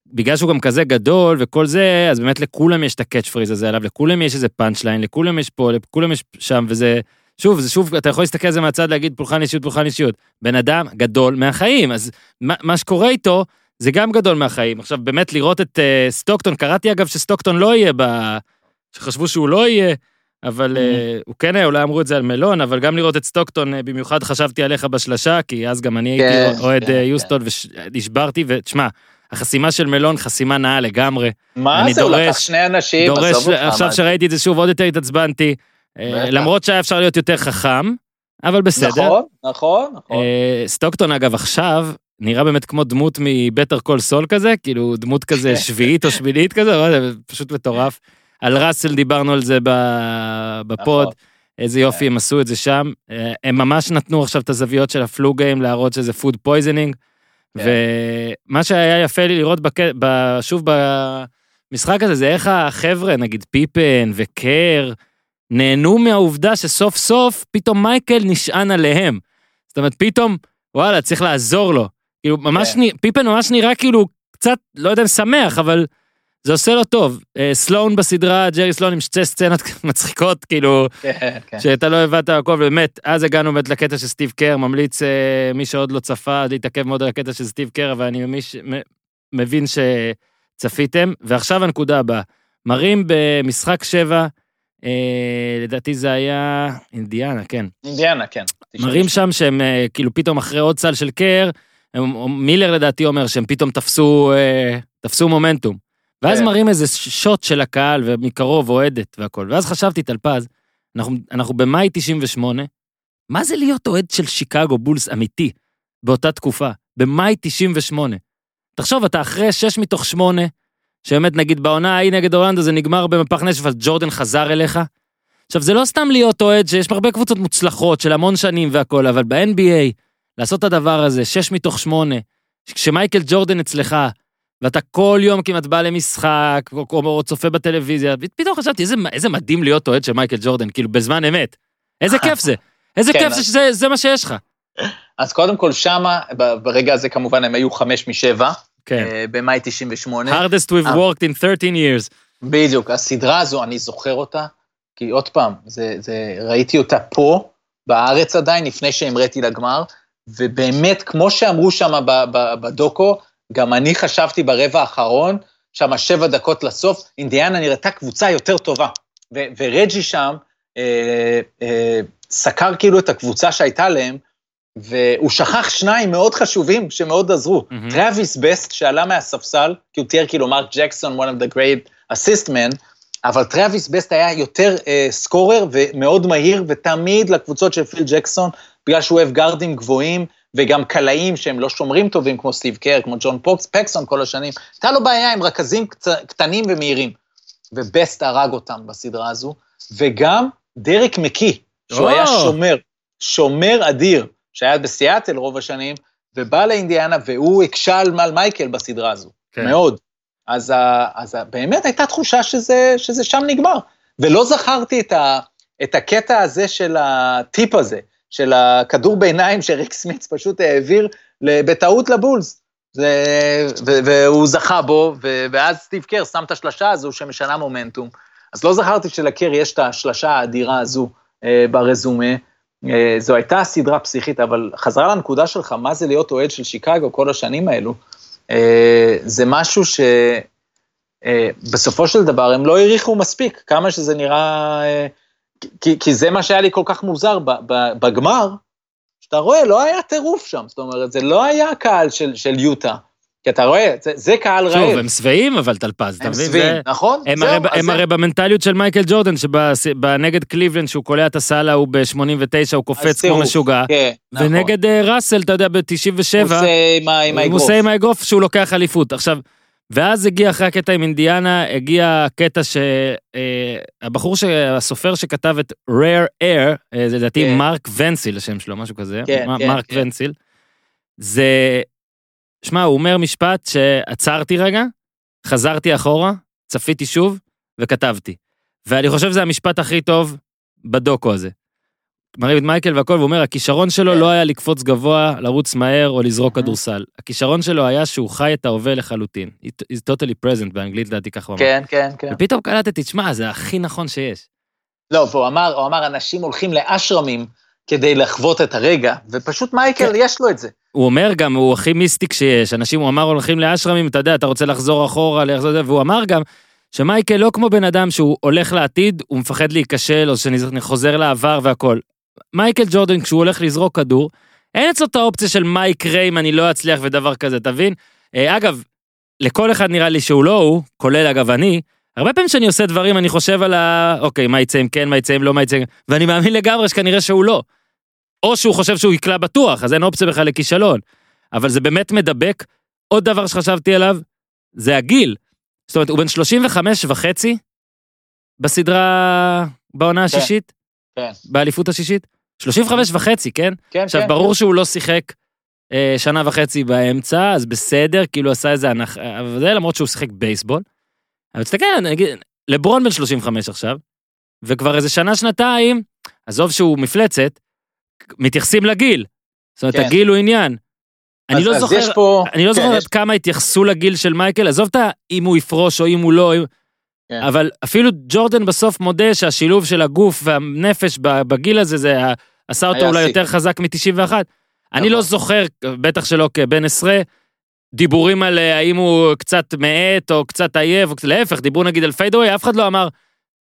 בגלל שהוא גם כזה גדול וכל זה, אז באמת לכולם יש את ה catch phrase הזה עליו, לכולם יש איזה punch line, לכולם יש פה, לכולם יש שם, וזה, שוב, זה שוב, אתה יכול להסתכל על זה מהצד, להגיד פולחן אישיות, פולחן אישיות. בן אדם גדול מהחיים, אז מה, מה שקורה איתו, זה גם גדול מהחיים. עכשיו, באמת לראות את אה, סטוקטון, קראתי אגב שסטוקטון לא יהיה ב... שחשבו שהוא לא יהיה, אבל אה, הוא כן היה, אולי אמרו את זה על מלון, אבל גם לראות את סטוקטון, אה, במיוחד חשבתי עליך בשלשה, כי אז גם אני כן, הייתי אוהד כן, אה, יוסטון, ונשברתי, ותשמע, החסימה של מלון, חסימה נאה לגמרי. מה זה, הוא לקח שני אנשים, דורש, עזוב אותך. עכשיו. שראיתי את זה שוב, עוד יותר התעצבנתי. אה. למרות שהיה אפשר להיות יותר חכם, אבל בסדר. נכון, נכון, נכון. אה, סטוקטון אגב עכשיו נראה באמת כמו דמות מ Better Call Saul כזה, כאילו דמות כזה שביעית או שמינית כזה, לא פשוט מטורף. על ראסל דיברנו על זה בפוד, נכון. איזה יופי הם עשו את זה שם. אה, הם ממש נתנו עכשיו את הזוויות של ה flu game להראות שזה food poisoning. כן. ומה שהיה יפה לי לראות בק... שוב במשחק הזה זה איך החבר'ה, נגיד פיפן וקר, נהנו מהעובדה שסוף סוף פתאום מייקל נשען עליהם. זאת אומרת, פתאום, וואלה, צריך לעזור לו. כאילו, ממש, כן. נ... פיפן ממש נראה כאילו קצת, לא יודע אם שמח, אבל זה עושה לו טוב. אה, סלון בסדרה, ג'רי סלון עם שתי סצנות מצחיקות, כאילו, כן, כן. שאתה לא הבנת הכל, באמת, אז הגענו באמת לקטע של סטיב קר, ממליץ, אה, מי שעוד לא צפה, להתעכב מאוד על הקטע של סטיב קר, אבל אני מבין שצפיתם. ועכשיו הנקודה הבאה, מראים במשחק שבע, אה, לדעתי זה היה אינדיאנה, כן. אינדיאנה, כן. מראים שם שהם אה, כאילו פתאום אחרי עוד סל של קר, הם, מילר לדעתי אומר שהם פתאום תפסו, אה, תפסו מומנטום. ואז כן. מראים איזה שוט של הקהל ומקרוב אוהדת והכל. ואז חשבתי, טלפז, אנחנו, אנחנו במאי 98, מה זה להיות אוהד של שיקגו בולס אמיתי באותה תקופה? במאי 98. תחשוב, אתה אחרי 6 מתוך 8, שבאמת נגיד בעונה ההיא נגד אורלנדו זה נגמר במפח נשף, אז ג'ורדן חזר אליך. עכשיו, זה לא סתם להיות אוהד, שיש הרבה קבוצות מוצלחות של המון שנים והכל, אבל ב-NBA, לעשות את הדבר הזה, 6 מתוך 8, כשמייקל ג'ורדן אצלך, ואתה כל יום כמעט בא למשחק, או, או, או צופה בטלוויזיה, פתאום חשבתי, איזה, איזה מדהים להיות אוהד של מייקל ג'ורדן, כאילו, בזמן אמת. איזה כיף זה. איזה כן, כיף זה שזה זה מה שיש לך. אז קודם כל שמה, ברגע הזה כמובן הם היו חמש משבע, כן. אה, במאי 98. hardest we've אה. worked in 13 years. בדיוק, הסדרה הזו, אני זוכר אותה, כי עוד פעם, זה, זה, ראיתי אותה פה, בארץ עדיין, לפני שהמראתי לגמר, ובאמת, כמו שאמרו שם בדוקו, גם אני חשבתי ברבע האחרון, שם שבע דקות לסוף, אינדיאנה נראתה קבוצה יותר טובה. ו- ורג'י שם אה, אה, סקר כאילו את הקבוצה שהייתה להם, והוא שכח שניים מאוד חשובים שמאוד עזרו. מהמם. טראביס בסט שעלה מהספסל, כי הוא תיאר כאילו מרק ג'קסון, one of the great assist men, אבל טראביס בסט היה יותר אה, scorer ומאוד מהיר, ותמיד לקבוצות של פיל ג'קסון, בגלל שהוא אוהב גארדים גבוהים, וגם קלעים שהם לא שומרים טובים, כמו סטיב קר, כמו ג'ון פוקס, פקסון כל השנים, הייתה לו בעיה עם רכזים קצ... קטנים ומהירים. ובסט הרג אותם בסדרה הזו, וגם דרק מקי, שהוא או. היה שומר, שומר אדיר, שהיה בסיאטל רוב השנים, ובא לאינדיאנה, והוא הקשה על על מייקל בסדרה הזו, כן. מאוד. אז, ה, אז ה, באמת הייתה תחושה שזה, שזה שם נגמר. ולא זכרתי את, ה, את הקטע הזה של הטיפ הזה, של הכדור בעיניים שריק סמיץ פשוט העביר בטעות לבולס. זה, ו, והוא זכה בו, ו, ואז סטיב קר שם את השלשה הזו שמשנה מומנטום. אז לא זכרתי שלקרי יש את השלשה האדירה הזו אה, ברזומה. אה, זו הייתה סדרה פסיכית, אבל חזרה לנקודה שלך, מה זה להיות אוהד של שיקגו כל השנים האלו, אה, זה משהו שבסופו של דבר הם לא העריכו מספיק, כמה שזה נראה, אה, כי, כי זה מה שהיה לי כל כך מוזר ב, ב, בגמר, שאתה רואה, לא היה טירוף שם, זאת אומרת, זה לא היה קהל של, של יוטה. כי אתה רואה, זה, זה קהל רעב. שוב, הם שבעים אבל טלפז, אתה הם מבין? שבעים, זה- נכון? הם זהו, הרי, הם זה- הרי במנטליות של מייקל ג'ורדן, שבנגד קליבלנד, שהוא קולע את הסל ההוא ב-89, הוא קופץ כמו. משוגע. כן, נכון. ונגד אה, ראסל, אתה יודע, ב-97, הוא עושה עם ה- עם הוא האגרוף. עושה עם האגרוף שהוא לוקח אליפות. עכשיו, ואז הגיע אחרי הקטע עם אינדיאנה, הגיע הקטע שהבחור, הסופר שכתב את rare air, אה, זה לדעתי כן. מרק ונסיל השם שלו, משהו כזה, כן, מ- כן, מרק כן. ונסיל, זה, שמע, הוא אומר משפט שעצרתי רגע, חזרתי אחורה, צפיתי שוב וכתבתי. ואני חושב שזה המשפט הכי טוב בדוקו הזה. מראים את מייקל והכל, והוא אומר, הכישרון שלו כן. לא היה לקפוץ גבוה, לרוץ מהר או לזרוק. כדורסל. הכישרון שלו היה שהוא חי את ההווה לחלוטין. Is totally present באנגלית, לדעתי ככה הוא אמר. כן, כן, כן. ופתאום קלטתי, תשמע, זה הכי נכון שיש. לא, והוא אמר, הוא אמר, אנשים הולכים לאשרמים כדי לחוות את הרגע, ופשוט מייקל, כן. יש לו את זה. הוא אומר גם, הוא הכי מיסטיק שיש. אנשים, הוא אמר, הולכים לאשרמים, אתה יודע, אתה רוצה לחזור אחורה, לחזור, והוא אמר גם, שמייקל לא כמו בן אדם שהוא הולך לעתיד, הוא מפחד להיכשל, או שאני חוזר לעבר והכל. מייקל ג'ורדן, כשהוא הולך לזרוק כדור, אין אצלו את האופציה של מה יקרה אם אני לא אצליח ודבר כזה, תבין? אה, אגב, לכל אחד נראה לי שהוא לא הוא, כולל אגב אני, הרבה פעמים שאני עושה דברים, אני חושב על ה... אוקיי, מה יצא אם כן, מה יצא אם לא, מה יצא אם... ואני מאמין לגמרי שכנראה שהוא לא. או שהוא חושב שהוא יקלע בטוח, אז אין אופציה בכלל לכישלון. אבל זה באמת מדבק. עוד דבר שחשבתי עליו, זה הגיל. זאת אומרת, הוא בן 35 וחצי בסדרה, בעונה השישית, כן. באליפות השישית. 35 וחצי, כן? כן, עכשיו, כן. ברור שהוא לא שיחק אה, שנה וחצי באמצע, אז בסדר, כאילו עשה איזה הנחה, אבל זה למרות שהוא שיחק בייסבול. אבל תסתכל, נגיד, לברון בן 35 עכשיו, וכבר איזה שנה, שנתיים, עזוב שהוא מפלצת, מתייחסים לגיל. זאת אומרת, כן. הגיל הוא עניין. אני לא אז זוכר, פה... אני לא כן, זוכר יש- עד כמה התייחסו לגיל של מייקל, עזוב את אם הוא יפרוש או אם הוא לא, אם- כן. אבל אפילו ג'ורדן בסוף מודה שהשילוב של הגוף והנפש בגיל הזה, זה ה- עשה אותו היה אולי. יותר חזק מ-91. אני נכון. לא זוכר, בטח שלא כבן עשרה, דיבורים על אה, האם הוא קצת מאט או קצת עייף, או להפך, דיברו נגיד על fadeaway, אף אחד לא אמר,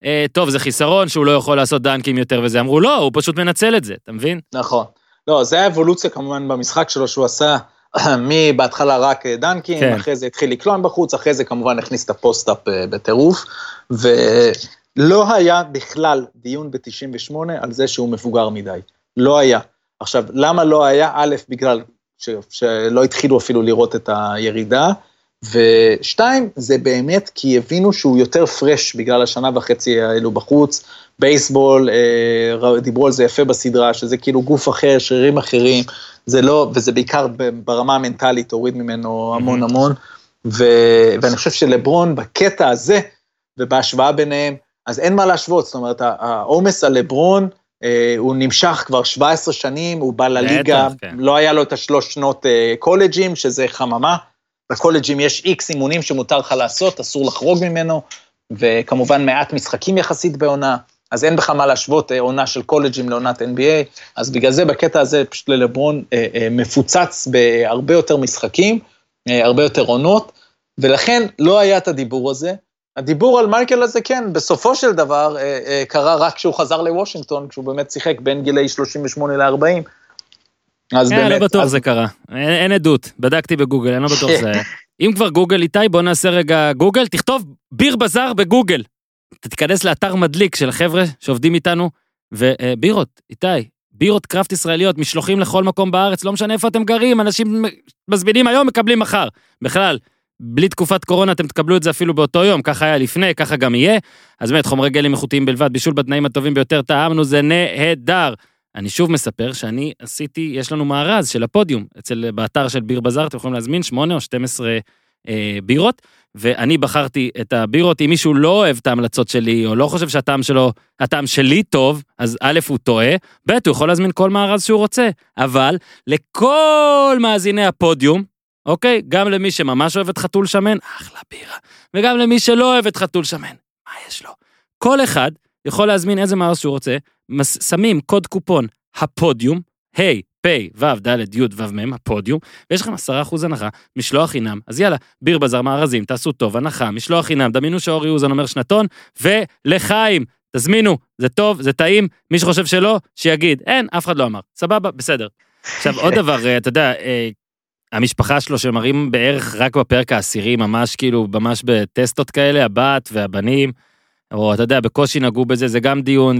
אה, טוב, זה חיסרון שהוא לא יכול לעשות דנקים יותר וזה, אמרו, לא, הוא פשוט מנצל את זה, אתה מבין? נכון. לא, זה האבולוציה כמובן במשחק שלו שהוא עשה מבהתחלה רק אה, דנקים, כן. אחרי זה התחיל לקלוע בחוץ, אחרי זה כמובן הכניס את ה post-up אה, בטירוף, ולא היה בכלל דיון ב-98 על זה שהוא מבוגר מדי. לא היה. עכשיו, למה לא היה? א', בגלל ש, שלא התחילו אפילו לראות את הירידה, ושתיים, זה באמת כי הבינו שהוא יותר פרש בגלל השנה וחצי האלו בחוץ, בייסבול, אה, דיברו על זה יפה בסדרה, שזה כאילו גוף אחר, שרירים אחרים, זה לא, וזה בעיקר ברמה המנטלית, הוריד ממנו המון המון, ו, ואני חושב שלברון בקטע הזה, ובהשוואה ביניהם, אז אין מה להשוות, זאת אומרת, העומס על לברון, אה, הוא נמשך כבר 17 שנים, הוא בא לליגה, כן. לא היה לו את השלוש שנות אה, קולג'ים, שזה חממה. בקולג'ים יש איקס אימונים שמותר לך לעשות, אסור לחרוג ממנו, וכמובן מעט משחקים יחסית בעונה, אז אין בכלל מה להשוות אה, עונה של קולג'ים לעונת NBA, אז בגלל זה בקטע הזה פשוט ללברון אה, אה, מפוצץ בהרבה יותר משחקים, הרבה יותר עונות, ולכן לא היה את הדיבור הזה. הדיבור על מייקל הזה, כן, בסופו של דבר אה, אה, קרה רק כשהוא חזר לוושינגטון, כשהוא באמת שיחק בין גילאי 38 ל-40. אז כן, לא באמת, בטוח אז- זה קרה. אין, אין עדות, בדקתי בגוגל, אני לא בטוח זה היה. אם כבר גוגל איתי, בוא נעשה רגע גוגל, תכתוב ביר בזאר בגוגל. אתה תיכנס לאתר מדליק של החבר'ה שעובדים איתנו, ובירות, איתי, בירות קראפט ישראליות, משלוחים לכל מקום בארץ, לא משנה איפה אתם גרים, אנשים מזמינים היום, מקבלים מחר. בכלל, בלי תקופת קורונה אתם תקבלו את זה אפילו באותו יום, ככה היה לפני, ככה גם יהיה. אז באמת, חומרי גלם איכותיים בלבד, בישול בתנאים הטובים ביותר, טעמנו, זה נהדר. אני שוב מספר שאני עשיתי, יש לנו מארז של הפודיום, אצל, באתר של ביר בזאר, אתם יכולים להזמין 8 או 12 אה, בירות, ואני בחרתי את הבירות, אם מישהו לא אוהב את ההמלצות שלי, או לא חושב שהטעם שלו, הטעם שלי טוב, אז א', הוא טועה, ב', הוא יכול להזמין כל מארז שהוא רוצה, אבל לכל מאזיני הפודיום, אוקיי? גם למי שממש אוהב את חתול שמן, אחלה בירה, וגם למי שלא אוהב את חתול שמן, מה יש לו? כל אחד יכול להזמין איזה מאוס שהוא רוצה, שמים קוד קופון הפודיום, ה', פ', ו', ד', י', ו', מ', הפודיום, ויש לכם 10% הנחה, משלוח חינם, אז יאללה, ביר בזאר מארזים, תעשו טוב, הנחה, משלוח חינם, דמיינו שאורי אוזן אומר שנתון, ולחיים, תזמינו, זה טוב, זה טעים, מי שחושב שלא, שיגיד, אין, אף אחד לא אמר, סבבה, בסדר. עכשיו, עוד דבר, אה, אתה יודע, אה, המשפחה שלו שמראים בערך רק בפרק העשירי, ממש כאילו, ממש בטסטות כאלה, הבת והבנים, או אתה יודע, בקושי נגעו בזה, זה גם דיון,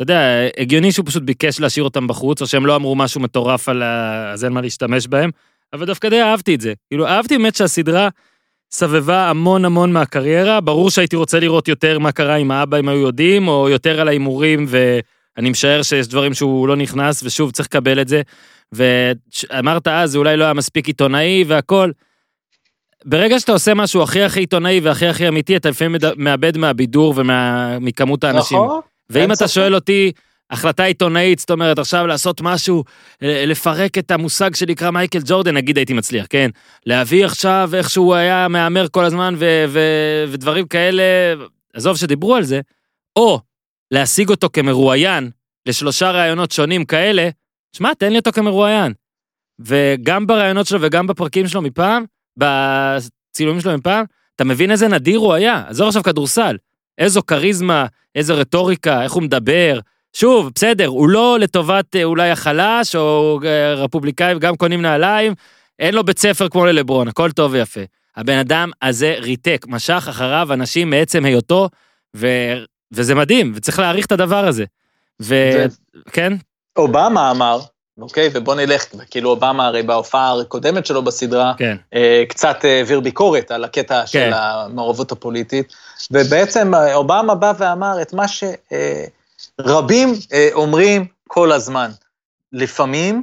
ואתה יודע, הגיוני שהוא פשוט ביקש להשאיר אותם בחוץ, או שהם לא אמרו משהו מטורף על ה... אז אין מה להשתמש בהם, אבל דווקא די אהבתי את זה. כאילו, אהבתי באמת שהסדרה סבבה המון המון מהקריירה, ברור שהייתי רוצה לראות יותר מה קרה עם האבא, אם היו יודעים, או יותר על ההימורים, ואני משער שיש דברים שהוא לא נכנס, ושוב, צריך לקבל את זה. ואמרת אז, זה אולי לא היה מספיק עיתונאי והכל. ברגע שאתה עושה משהו הכי הכי עיתונאי והכי הכי אמיתי, אתה לפעמים מאבד מהבידור ומכמות האנשים. נכון. ואם אתה. שואל אותי, החלטה עיתונאית, זאת אומרת, עכשיו לעשות משהו, אה, לפרק את המושג שנקרא מייקל ג'ורדן, נגיד הייתי מצליח, כן? להביא עכשיו איך שהוא היה מהמר כל הזמן ו- ו- ודברים כאלה, עזוב שדיברו על זה, או להשיג אותו כמרואיין לשלושה ראיונות שונים כאלה, שמע, תן לי אותו כמרואיין. וגם בראיונות שלו וגם בפרקים שלו מפעם, בצילומים שלו מפעם, אתה מבין איזה נדיר הוא היה. עזוב עכשיו כדורסל. איזו כריזמה, איזו רטוריקה, איך הוא מדבר. שוב, בסדר, הוא לא לטובת אה, אולי החלש, או אה, רפובליקאים גם קונים נעליים, אין לו בית ספר כמו ללברון, הכל טוב ויפה. הבן אדם הזה ריתק, משך אחריו אנשים מעצם היותו, ו... וזה מדהים, וצריך להעריך את הדבר הזה. ו... כן? אובמה אמר, אוקיי, ובוא נלך, כאילו אובמה הרי בהופעה הקודמת שלו בסדרה, כן. אה, קצת אה, העביר ביקורת על הקטע כן. של המעורבות הפוליטית, ובעצם אה, אובמה בא ואמר את מה שרבים אומרים כל הזמן. לפעמים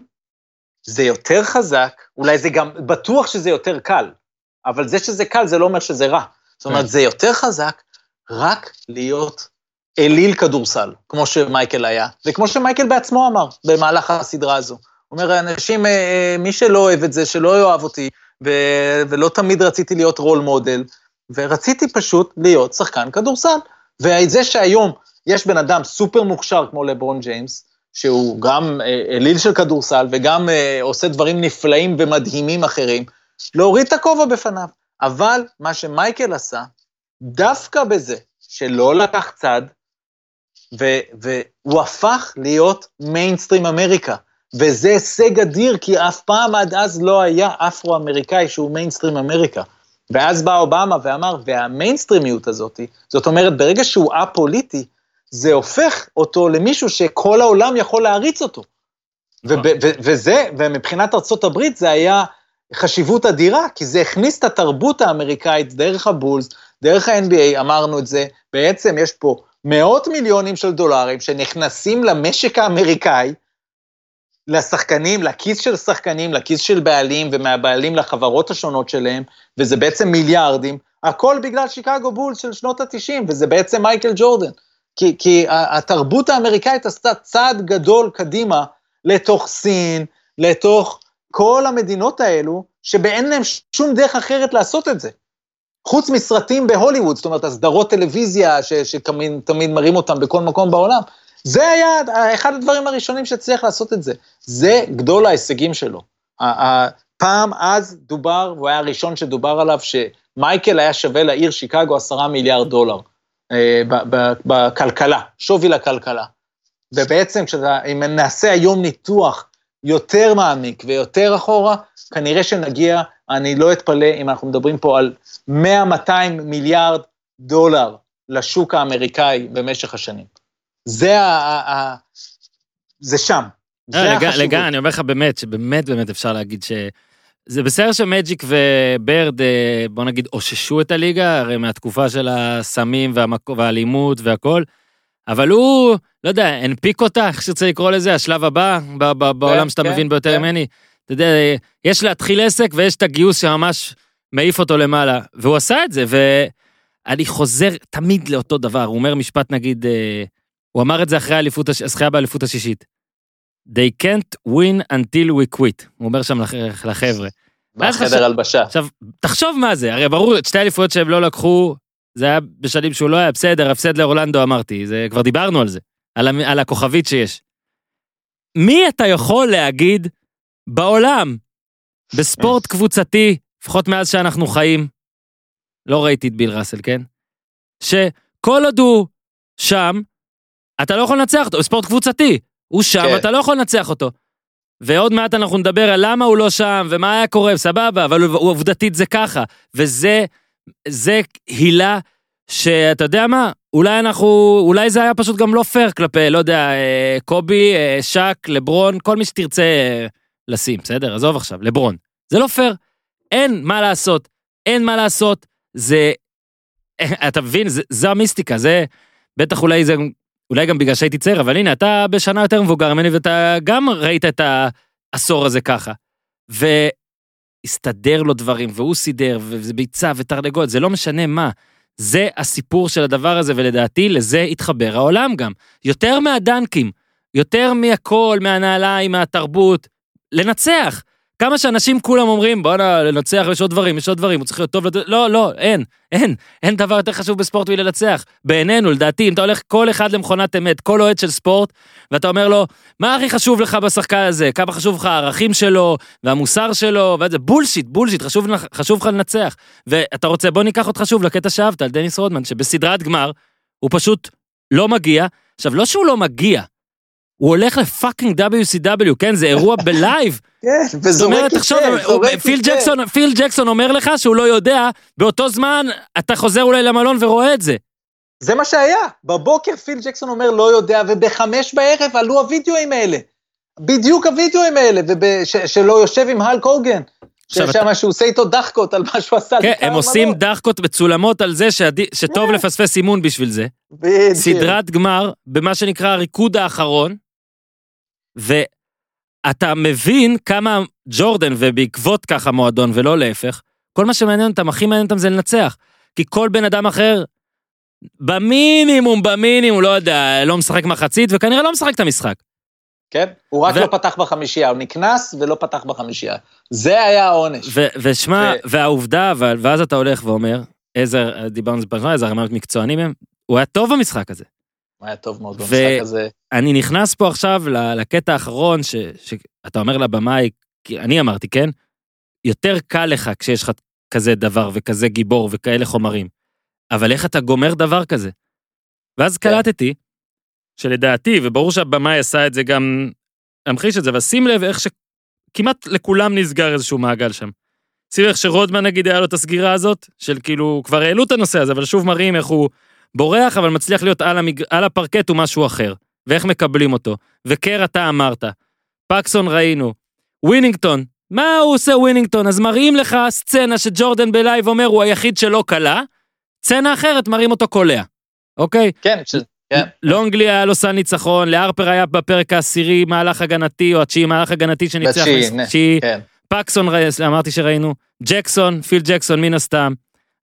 זה יותר חזק, אולי זה גם, בטוח שזה יותר קל, אבל זה שזה קל זה לא אומר שזה רע. זאת כן. אומרת, זה יותר חזק רק להיות אליל כדורסל, כמו שמייקל היה, וכמו שמייקל בעצמו אמר במהלך הסדרה הזו. הוא אומר, אנשים, אה, אה, מי שלא אוהב את זה, שלא יאהב אותי, ו- ולא תמיד רציתי להיות רול מודל, ורציתי פשוט להיות שחקן כדורסל. וזה שהיום יש בן אדם סופר מוכשר כמו לברון ג'יימס, שהוא גם אה, אליל של כדורסל וגם עושה דברים נפלאים ומדהימים אחרים, להוריד את הכובע בפניו. אבל מה שמייקל עשה, דווקא בזה שלא לקח צד, ו- והוא הפך להיות mainstream America. וזה הישג אדיר, כי אף פעם עד אז לא היה אפרו-אמריקאי שהוא mainstream America. ואז בא אובמה ואמר, והמיינסטרימיות הזאת, זאת אומרת, ברגע שהוא א-פוליטי, זה הופך אותו למישהו שכל העולם יכול להריץ אותו. וזה, ומבחינת הברית זה היה חשיבות אדירה, כי זה הכניס את התרבות האמריקאית דרך הבולס, דרך ה-NBA, אמרנו את זה, בעצם יש פה מאות מיליונים של דולרים שנכנסים למשק האמריקאי, לשחקנים, לכיס של שחקנים, לכיס של בעלים, ומהבעלים לחברות השונות שלהם, וזה בעצם מיליארדים, הכל בגלל שיקגו בולס של שנות ה-90, וזה בעצם מייקל ג'ורדן. כי, כי התרבות האמריקאית עשתה צעד גדול קדימה לתוך סין, לתוך כל המדינות האלו, שאין להם שום דרך אחרת לעשות את זה. חוץ מסרטים בהוליווד, זאת אומרת, הסדרות טלוויזיה שתמיד תמיד מראים אותם בכל מקום בעולם, זה היה אחד הדברים הראשונים שהצליח לעשות את זה. זה גדול ההישגים שלו. פעם אז דובר, והוא היה הראשון שדובר עליו, שמייקל היה שווה לעיר שיקגו עשרה מיליארד דולר אה, בכלכלה, שווי לכלכלה. ובעצם כשאתה, אם נעשה היום ניתוח יותר מעמיק ויותר אחורה, כנראה שנגיע, אני לא אתפלא אם אנחנו מדברים פה על 100-200 מיליארד דולר לשוק האמריקאי במשך השנים. זה ה... ה, ה זה שם. זה אה, לג-. לגמרי, אני אומר לך באמת, שבאמת באמת אפשר להגיד ש... זה בסדר שמג'יק וברד, אה, בוא נגיד, אוששו את הליגה, הרי מהתקופה של הסמים והמק- והאלימות והכל, אבל הוא, לא יודע, הנפיק אותה, איך שרצה לקרוא לזה, השלב הבא, ב- ב- בעולם שאתה כן, מבין ביותר כן. ממני. אתה יודע, יש להתחיל עסק ויש את הגיוס שממש מעיף אותו למעלה, והוא עשה את זה, ואני חוזר תמיד לאותו דבר, הוא אומר משפט נגיד, אה, הוא אמר את זה אחרי האליפות, הזכייה באליפות השישית. They can't win until we quit, הוא אומר שם לח- לחבר'ה. חשב- בחדר הלבשה. עכשיו, תחשוב מה זה, הרי ברור, את שתי האליפויות שהם לא לקחו, זה היה בשנים שהוא לא היה בסדר, הפסד לאורלנדו אמרתי, זה, כבר דיברנו על זה, על, על הכוכבית שיש. מי אתה יכול להגיד בעולם, בספורט קבוצתי, לפחות מאז שאנחנו חיים, לא ראיתי את ביל ראסל, כן? שכל עוד הוא שם, אתה לא יכול לנצח אותו, בספורט קבוצתי. הוא שם, כן. אתה לא יכול לנצח אותו. ועוד מעט אנחנו נדבר על למה הוא לא שם, ומה היה קורה, סבבה, אבל עובדתית זה ככה. וזה, זה הילה שאתה יודע מה, אולי אנחנו, אולי זה היה פשוט גם לא פייר כלפי, לא יודע, אה, קובי, אה, שק, לברון, כל מי שתרצה אה, לשים, בסדר? עזוב עכשיו, לברון. זה לא פייר. אין מה לעשות, אין מה לעשות, זה, אתה מבין, זה, זו המיסטיקה, זה, בטח אולי זה, אולי גם בגלל שהייתי צעיר, אבל הנה, אתה בשנה יותר מבוגר ממני ואתה גם ראית את העשור הזה ככה. והסתדר לו דברים, והוא סידר, וזה ביצה ותרנגולת, זה לא משנה מה. זה הסיפור של הדבר הזה, ולדעתי לזה התחבר העולם גם. יותר מהדנקים, יותר מהכל, מהנעליים, מהתרבות, לנצח. כמה שאנשים כולם אומרים, בואנה, לנצח, יש עוד דברים, יש עוד דברים, הוא צריך להיות טוב. לא, לא, אין, אין, אין דבר יותר חשוב בספורט מלנצח. בעינינו, לדעתי, אם אתה הולך כל אחד למכונת אמת, כל אוהד של ספורט, ואתה אומר לו, מה הכי חשוב לך בשחקן הזה? כמה חשוב לך הערכים שלו, והמוסר שלו, וזה בולשיט, בולשיט, חשוב, חשוב לך לנצח. ואתה רוצה, בוא ניקח אותך שוב לקטע שאהבת, על דניס רודמן, שבסדרת גמר, הוא פשוט לא מגיע. עכשיו, לא שהוא לא מגיע, הוא הולך ל fucking WCW, כן, זה אירוע בלייב. כן, וזורק הוא- זורק פיל. ג'קסון, פיל ג'קסון אומר לך שהוא לא יודע, באותו זמן אתה חוזר אולי למלון ורואה את זה. זה מה שהיה. בבוקר פיל ג'קסון אומר לא יודע, ובחמש בערב עלו הווידאוים האלה. בדיוק הווידאוים האלה, ובש- שלו יושב עם הולק הוגן. ששם שהוא עושה איתו דחקות על מה שהוא עשה. כן, הם עושים. דחקות מצולמות על זה שטוב כן. לפספס אימון בשביל זה. בדיוק. סדרת גמר במה שנקרא הריקוד האחרון, ואתה מבין כמה ג'ורדן, ובעקבות ככה מועדון ולא להפך, כל מה שמעניין אותם, הכי מעניין אותם זה לנצח. כי כל בן אדם אחר, במינימום, במינימום, לא יודע, לא משחק מחצית, וכנראה לא משחק את המשחק. כן? הוא רק ו- לא פתח בחמישייה, הוא נקנס ולא פתח בחמישייה. זה היה העונש. ו- ושמע, ו- והעובדה, ואז אתה הולך ואומר, איזה, דיברנו על זה פעם, איזה רמת מקצוענים הם, הוא היה טוב במשחק הזה. היה טוב מאוד במשחק הזה. אני נכנס פה עכשיו לקטע האחרון, ש- שאתה אומר לבמאי, אני אמרתי, כן? יותר קל לך כשיש לך כזה דבר וכזה גיבור וכאלה חומרים. אבל איך אתה גומר דבר כזה? ואז כן. קלטתי, שלדעתי, וברור שהבמאי עשה את זה גם, להמחיש את זה, אבל שים לב איך שכמעט לכולם נסגר איזשהו מעגל שם. שים לב איך שרודמן נגיד היה לו את הסגירה הזאת, של כאילו, כבר העלו את הנושא הזה, אבל שוב מראים איך הוא בורח, אבל מצליח להיות על, המג... על הפרקט הוא משהו אחר, ואיך מקבלים אותו. וקר אתה אמרת, פקסון ראינו, ווינינגטון, מה הוא עושה ווינינגטון? אז מראים לך סצנה שג'ורדן בלייב אומר הוא היחיד שלא קלע, סצנה אחרת מראים אותו קולע, אוקיי? כן, ש- כן. לונגלי היה לו סל ניצחון, להרפר היה בפרק העשירי מהלך הגנתי, או התשיעי מהלך הגנתי שניצח. בתשיעי, כן. פקסון אמרתי שראינו, ג'קסון, פיל ג'קסון מן הסתם,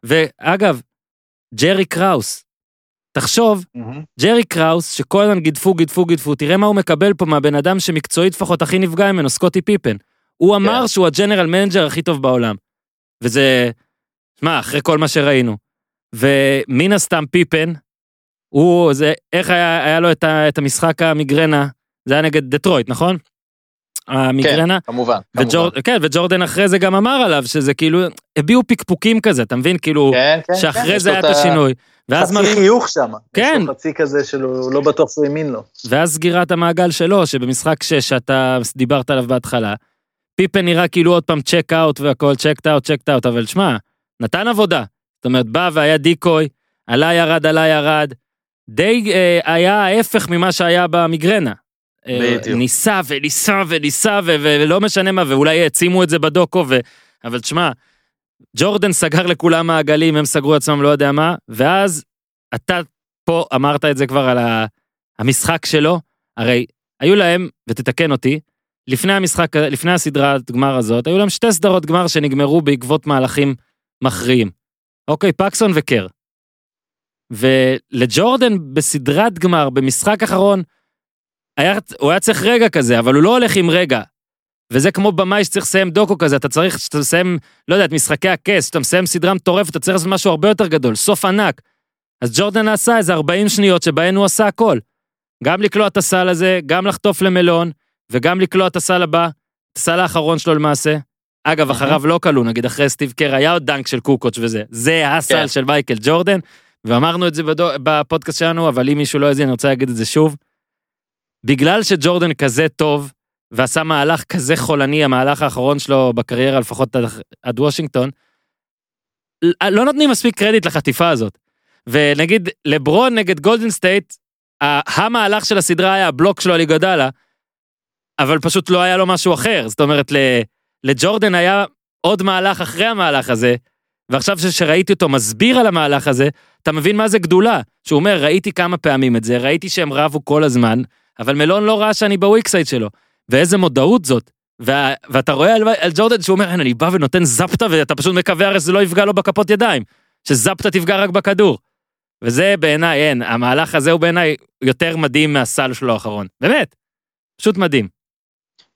ואגב, ג'רי קראוס, תחשוב, מהמם. ג'רי קראוס, שכל הזמן גידפו, גידפו, גידפו, תראה מה הוא מקבל פה מהבן אדם שמקצועית לפחות הכי נפגע ממנו, סקוטי פיפן. הוא אמר כן. שהוא ה general manager הכי טוב בעולם. וזה, שמע, אחרי כל מה שראינו. ומן הסתם פיפן, הוא, זה, איך היה, היה לו את, ה, את המשחק המיגרנה, זה היה נגד דטרויט, נכון? המיגרנה. כמובן, וג'ור, כמובן. כן, וג'ורדן אחרי זה גם אמר עליו שזה כאילו, הביעו פקפוקים כזה, אתה מבין? כאילו, כן, כן, שאחרי כן, זה היה את השינוי. ואז חצי מראים, חיוך שם. כן. יש לו חצי כזה שהוא לא בטוח שהוא האמין לו. ואז סגירת המעגל שלו, שבמשחק 6 שאתה דיברת עליו בהתחלה, פיפן נראה כאילו עוד פעם check out והכל, check out, check out, אבל שמע, נתן עבודה. זאת אומרת, בא והיה decoy, עלה ירד, עלה ירד, די אה, היה ההפך ממה שהיה במיגרנה. אה. ניסה וניסה וניסה ולא משנה מה, ואולי העצימו את זה בדוקו, ו... אבל תשמע, ג'ורדן סגר לכולם מעגלים, הם סגרו עצמם לא יודע מה, ואז אתה פה אמרת את זה כבר על. המשחק שלו, הרי היו להם, ותתקן אותי, לפני המשחק, לפני הסדרת גמר הזאת, היו להם שתי סדרות גמר שנגמרו בעקבות מהלכים מכריעים. אוקיי, פקסון וקר. ולג'ורדן בסדרת גמר, במשחק אחרון, היה, הוא היה צריך רגע כזה, אבל הוא לא הולך עם רגע. וזה כמו במאי שצריך לסיים דוקו כזה, אתה צריך, שאתה מסיים, לא יודע, את משחקי הכס, שאתה מסיים סדרה מטורפת, אתה צריך לעשות משהו הרבה יותר גדול, סוף ענק. אז ג'ורדן עשה איזה 40 שניות שבהן הוא עשה הכל. גם לקלוע את הסל הזה, גם לחטוף למלון, וגם לקלוע את הסל הבא, את הסל האחרון שלו למעשה. אגב, אחריו לא כלו, נגיד אחרי סטיב קר היה עוד דנק של קוקוץ' וזה. זה הסל כן. של מייקל ג'ורדן, ואמרנו את זה בפודקאסט שלנו, אבל אם מישהו לא האזין, אני רוצה להגיד את זה שוב. בגלל שג'ורדן כזה טוב, ועשה מהלך כזה חולני, המהלך האחרון שלו בקריירה, לפחות עד, עד וושינגטון, לא נותנים מספיק קרדיט לחטיפה הזאת. ונגיד, לברון נגד גולדן סטייט, המהלך של הסדרה היה הבלוק שלו על איגודלה, אבל פשוט לא היה לו משהו אחר. זאת אומרת, לג'ורדן היה עוד מהלך אחרי המהלך הזה, ועכשיו שראיתי אותו מסביר על המהלך הזה, אתה מבין מה זה גדולה. שהוא אומר, ראיתי כמה פעמים את זה, ראיתי שהם רבו כל הזמן, אבל מלון לא ראה שאני ב weak side שלו. ואיזה מודעות זאת. וה, ואתה רואה על, על ג'ורדן שהוא אומר, "אין, אני בא ונותן זפטה, ואתה פשוט מקווה הרי שזה לא יפגע לו בכפות ידיים. שזפטה תפגע רק בכדור. וזה בעיניי, אין, המהלך הזה הוא בעיניי יותר מדהים מהסל שלו האחרון. באמת, פשוט מדהים.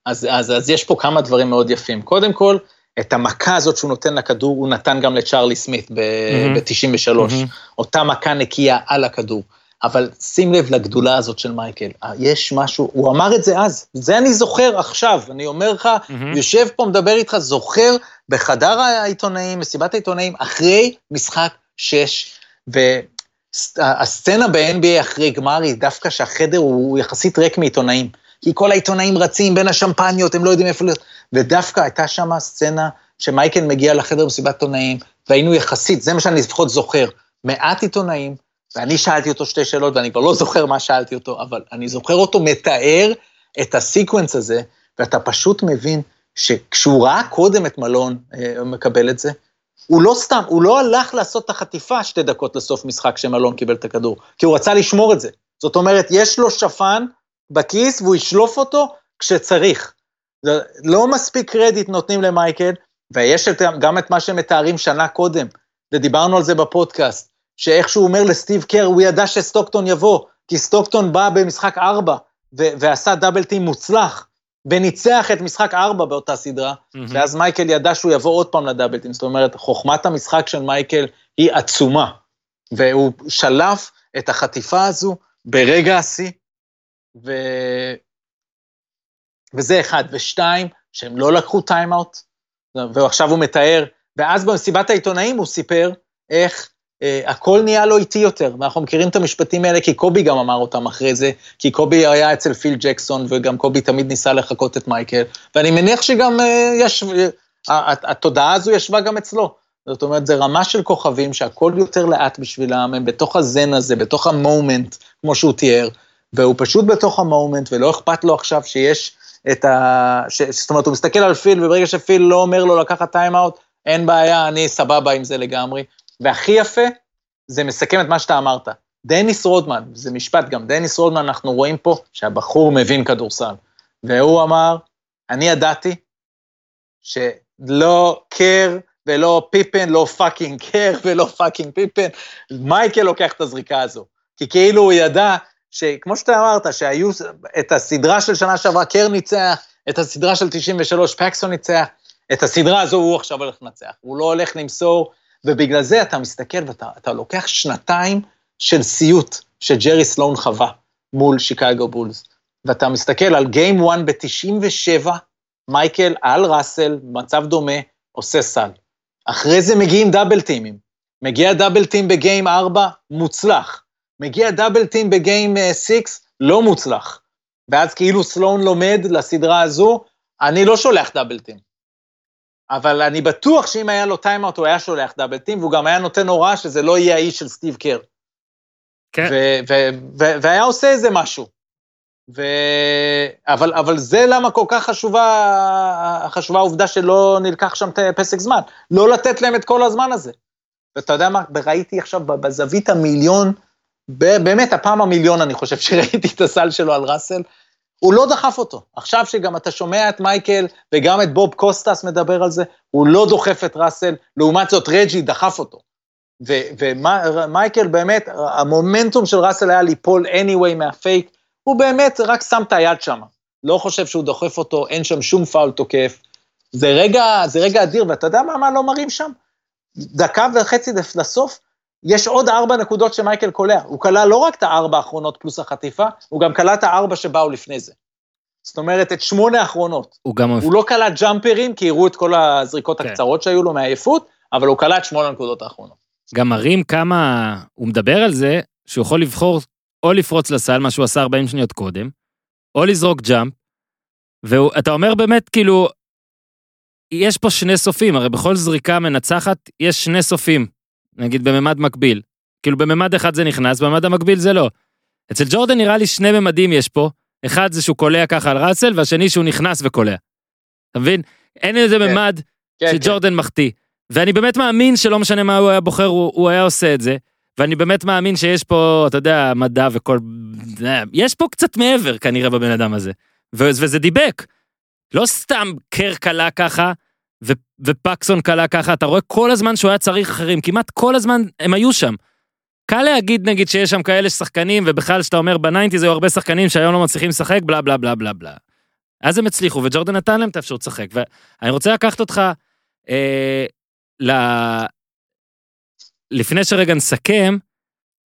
אז, אז, אז יש פה כמה דברים מאוד יפים. קודם כל, את המכה הזאת שהוא נותן לכדור, הוא נתן גם לצ'ארלי סמית מהמם. ב-93. מהמם. אותה מכה נקייה על הכדור. אבל שים לב לגדולה הזאת של מייקל, אה, יש משהו, הוא אמר את זה אז, זה אני זוכר עכשיו, אני אומר לך, מהמם. יושב פה, מדבר איתך, זוכר בחדר העיתונאים, מסיבת העיתונאים, אחרי משחק 6, והסצנה ב-NBA אחרי גמר היא דווקא שהחדר הוא יחסית ריק מעיתונאים. כי כל העיתונאים רצים בין השמפניות, הם לא יודעים איפה... ודווקא הייתה שם סצנה שמייקל מגיע לחדר מסיבת עיתונאים, והיינו יחסית, זה מה שאני לפחות זוכר, מעט עיתונאים, ואני שאלתי אותו שתי שאלות, ואני כבר לא זוכר מה שאלתי אותו, אבל אני זוכר אותו מתאר את הסיקוונס הזה, ואתה פשוט מבין שכשהוא ראה קודם את מלון אה, מקבל את זה, הוא לא סתם, הוא לא הלך לעשות את החטיפה שתי דקות לסוף משחק שמלון קיבל את הכדור, כי הוא רצה לשמור את זה. זאת אומרת, יש לו שפן בכיס והוא ישלוף אותו כשצריך. לא מספיק קרדיט נותנים למייקל, ויש את, גם את מה שמתארים שנה קודם, ודיברנו על זה בפודקאסט, שאיך שהוא אומר לסטיב קר, הוא ידע שסטוקטון יבוא, כי סטוקטון בא במשחק ארבע, ו- ועשה דאבל טים מוצלח, וניצח את משחק ארבע באותה סדרה, מהמם. ואז מייקל ידע שהוא יבוא עוד פעם לדאבל טים, זאת אומרת, חוכמת המשחק של מייקל היא עצומה, והוא שלף את החטיפה הזו ברגע השיא, ו... וזה אחד. ושתיים, שהם לא לקחו טיימאוט, ועכשיו הוא מתאר, ואז במסיבת העיתונאים הוא סיפר איך הכל נהיה לו איטי יותר, ואנחנו מכירים את המשפטים האלה, כי קובי גם אמר אותם אחרי זה, כי קובי היה אצל פיל ג'קסון, וגם קובי תמיד ניסה לחקות את מייקל, ואני מניח שגם אה, יש, אה, התודעה הזו ישבה גם אצלו. זאת אומרת, זה רמה של כוכבים שהכל יותר לאט בשבילם, הם בתוך הזן הזה, בתוך ה moment, כמו שהוא תיאר, והוא פשוט בתוך ה moment, ולא אכפת לו עכשיו שיש את ה... ש... זאת אומרת, הוא מסתכל על פיל, וברגע שפיל לא אומר לו לקחת time-out, אין בעיה, אני סבבה עם זה לגמרי. והכי יפה, זה מסכם את מה שאתה אמרת. דניס רודמן, זה משפט גם, דניס רודמן, אנחנו רואים פה שהבחור מבין כדורסל. והוא אמר, אני ידעתי שלא קר ולא פיפן, לא fucking קר ולא fucking פיפן, מייקל לוקח את הזריקה הזו. כי כאילו הוא ידע שכמו שאתה אמרת, שהיו את הסדרה של שנה שעברה, קר ניצח, את הסדרה של 93, פקסון ניצח, את הסדרה הזו הוא עכשיו הולך לנצח. הוא לא הולך למסור, ובגלל זה אתה מסתכל ואתה אתה לוקח שנתיים של סיוט שג'רי סלון חווה מול שיקגו בולס, ואתה מסתכל על גיים 1 ב-97, מייקל על ראסל, מצב דומה, עושה סל. אחרי זה מגיעים double team ים. מגיע double team ב game 4, מוצלח. מגיע double team ב game 6, לא מוצלח. ואז כאילו סלואן לומד לסדרה הזו, אני לא שולח double team. אבל אני בטוח שאם היה לו timeout הוא היה שולח double team, והוא גם היה נותן הוראה שזה לא יהיה האיש של סטיב קר. כן. ו- ו- ו- והיה עושה איזה משהו. ו... אבל, אבל זה למה כל כך חשובה, חשובה העובדה שלא נלקח שם פסק זמן. לא לתת להם את כל הזמן הזה. ואתה יודע מה, ראיתי עכשיו בזווית המיליון, באמת הפעם המיליון אני חושב שראיתי את הסל שלו על ראסל, הוא לא דחף אותו. עכשיו שגם אתה שומע את מייקל וגם את בוב קוסטס מדבר על זה, הוא לא דוחף את ראסל, לעומת זאת רג'י דחף אותו. ומייקל באמת, המומנטום של ראסל היה ליפול anyway מהפייק, הוא באמת רק שם את היד שם. לא חושב שהוא דוחף אותו, אין שם שום פאול תוקף. זה רגע, זה רגע אדיר, ואתה יודע מה, מה לא מראים שם? דקה וחצי לסוף, יש עוד ארבע נקודות שמייקל קולע. הוא כלל לא רק את הארבע האחרונות פלוס החטיפה, הוא גם כלל את הארבע שבאו לפני זה. זאת אומרת, את שמונה האחרונות. הוא גם... הוא לא כלל ג'אמפרים, כי הראו את כל הזריקות כן. הקצרות שהיו לו מעייפות, אבל הוא כלל את שמונה הנקודות האחרונות. גם מראים כמה... הוא מדבר על זה שהוא יכול לבחור או לפרוץ לסל, מה שהוא עשה 40 שניות קודם, או לזרוק ג'אמפ, ואתה אומר באמת, כאילו, יש פה שני סופים, הרי בכל זריקה מנצחת יש שני סופים, נגיד בממד מקביל. כאילו בממד אחד זה נכנס, בממד המקביל זה לא. אצל ג'ורדן נראה לי שני ממדים יש פה, אחד זה שהוא קולע ככה על ראסל, והשני שהוא נכנס וקולע. אתה מבין? אין איזה כן. ממד כן, שג'ורדן מחטיא. ואני באמת מאמין שלא משנה מה הוא היה בוחר, הוא, הוא היה עושה את זה. ואני באמת מאמין שיש פה, אתה יודע, מדע וכל... יש פה קצת מעבר כנראה בבן אדם הזה. ו- וזה דבק. לא סתם קר קלע ככה, ו- ופקסון קלע ככה, אתה רואה כל הזמן שהוא היה צריך אחרים, כמעט כל הזמן הם היו שם. קל להגיד נגיד שיש שם כאלה שחקנים, ובכלל שאתה אומר ב nineties היו הרבה שחקנים שהיום לא מצליחים לשחק, בלה בלה בלה בלה בלה. אז הם הצליחו, וג'ורדן נתן להם את האפשרות לשחק. ואני רוצה לקחת אותך אה, ל... לפני שרגע נסכם,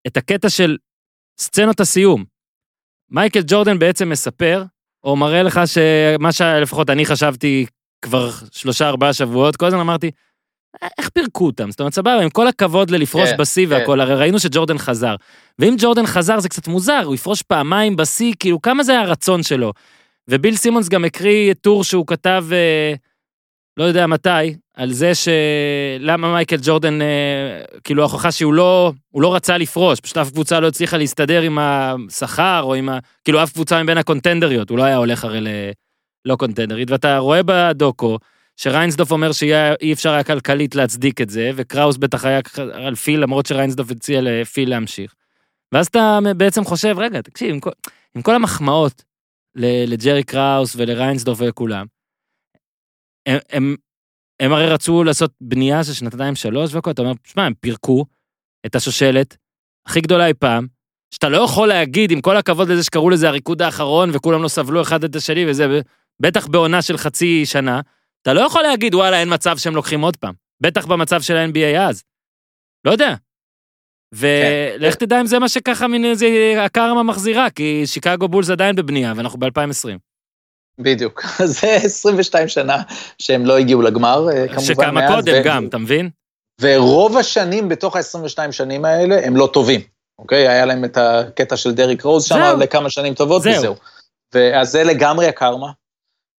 את הקטע של סצנות הסיום. מייקל ג'ורדן בעצם מספר, או מראה לך שמה שלפחות אני חשבתי כבר שלושה ארבעה שבועות, כל הזמן אמרתי, "אה, איך פירקו אותם? זאת אומרת, סבבה, עם כל הכבוד ללפרוש כן, בשיא כן. והכל, הרי ראינו שג'ורדן חזר. ואם ג'ורדן חזר זה קצת מוזר, הוא יפרוש פעמיים בשיא, כאילו כמה זה הרצון שלו. וביל סימונס גם הקריא טור שהוא כתב, אה, לא יודע מתי, על זה שלמה מייקל ג'ורדן, אה, כאילו ההוכחה שהוא לא, הוא לא רצה לפרוש, פשוט אף קבוצה לא הצליחה להסתדר עם השכר, או עם ה... כאילו אף קבוצה מבין הקונטנדריות, הוא לא היה הולך הרי ללא קונטנדרית, ואתה רואה בדוקו, שריינסדוף אומר שאי אפשר היה כלכלית להצדיק את זה, וקראוס בטח היה על פיל, למרות שריינסדוף הציע לפיל להמשיך. ואז אתה בעצם חושב, רגע, תקשיב, עם כל, עם כל המחמאות לג'רי קראוס ולריינסדוף ולכולם, הם, הם, הם הרי רצו לעשות בנייה של שנתיים שלוש והכל, אתה אומר, שמע, הם פירקו את השושלת הכי גדולה אי פעם, שאתה לא יכול להגיד, עם כל הכבוד לזה שקראו לזה הריקוד האחרון וכולם לא סבלו אחד את השני וזה, בטח בעונה של חצי שנה, אתה לא יכול להגיד, וואלה, אין מצב שהם לוקחים עוד פעם. בטח במצב של ה-NBA אז. לא יודע. ולך תדע אם זה מה שככה מן איזה הקרמה מחזירה, כי שיקגו בולס עדיין בבנייה, ואנחנו ב-2020. בדיוק. זה 22 שנה שהם לא הגיעו לגמר, אה, כמובן שכמה מאז, קודם ו- גם, אתה מבין? ורוב השנים בתוך ה-22 שנים האלה הם לא טובים, אוקיי? היה להם את הקטע של דריק רוז שם. לכמה שנים טובות, זהו. וזהו. ואז זה לגמרי הקרמה,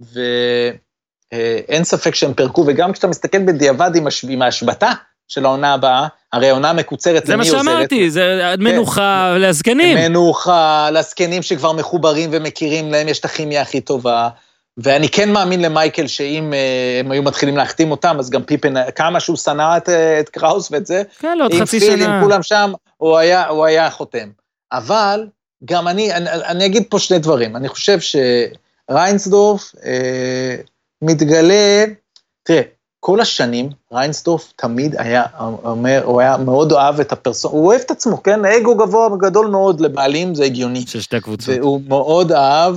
ואין ספק שהם פירקו, וגם כשאתה מסתכל בדיעבד עם הש- עם ההשבתה של העונה הבאה, הרי העונה מקוצרת, זה מה? שאמרתי, זה כן. מנוחה לזקנים. מנוחה, לזקנים שכבר מחוברים ומכירים, להם יש את הכימיה הכי טובה. ואני כן מאמין למייקל שאם אה, הם היו מתחילים להחתים אותם, אז גם פיפן, כמה שהוא שנא את, אה, את קראוס ואת זה, כן, לעוד עם חצי פיל, שנה. עם כולם שם, הוא היה, הוא היה חותם. אבל גם אני, אני, אני אגיד פה שני דברים. אני חושב שריינסדורף אה, מתגלה, תראה, כל השנים ריינסדורף תמיד היה אומר, הוא היה מאוד אוהב את הפרסונה, הוא אוהב את עצמו, כן? אגו גבוה גדול מאוד לבעלים, זה הגיוני. של שתי קבוצות. והוא מאוד אהב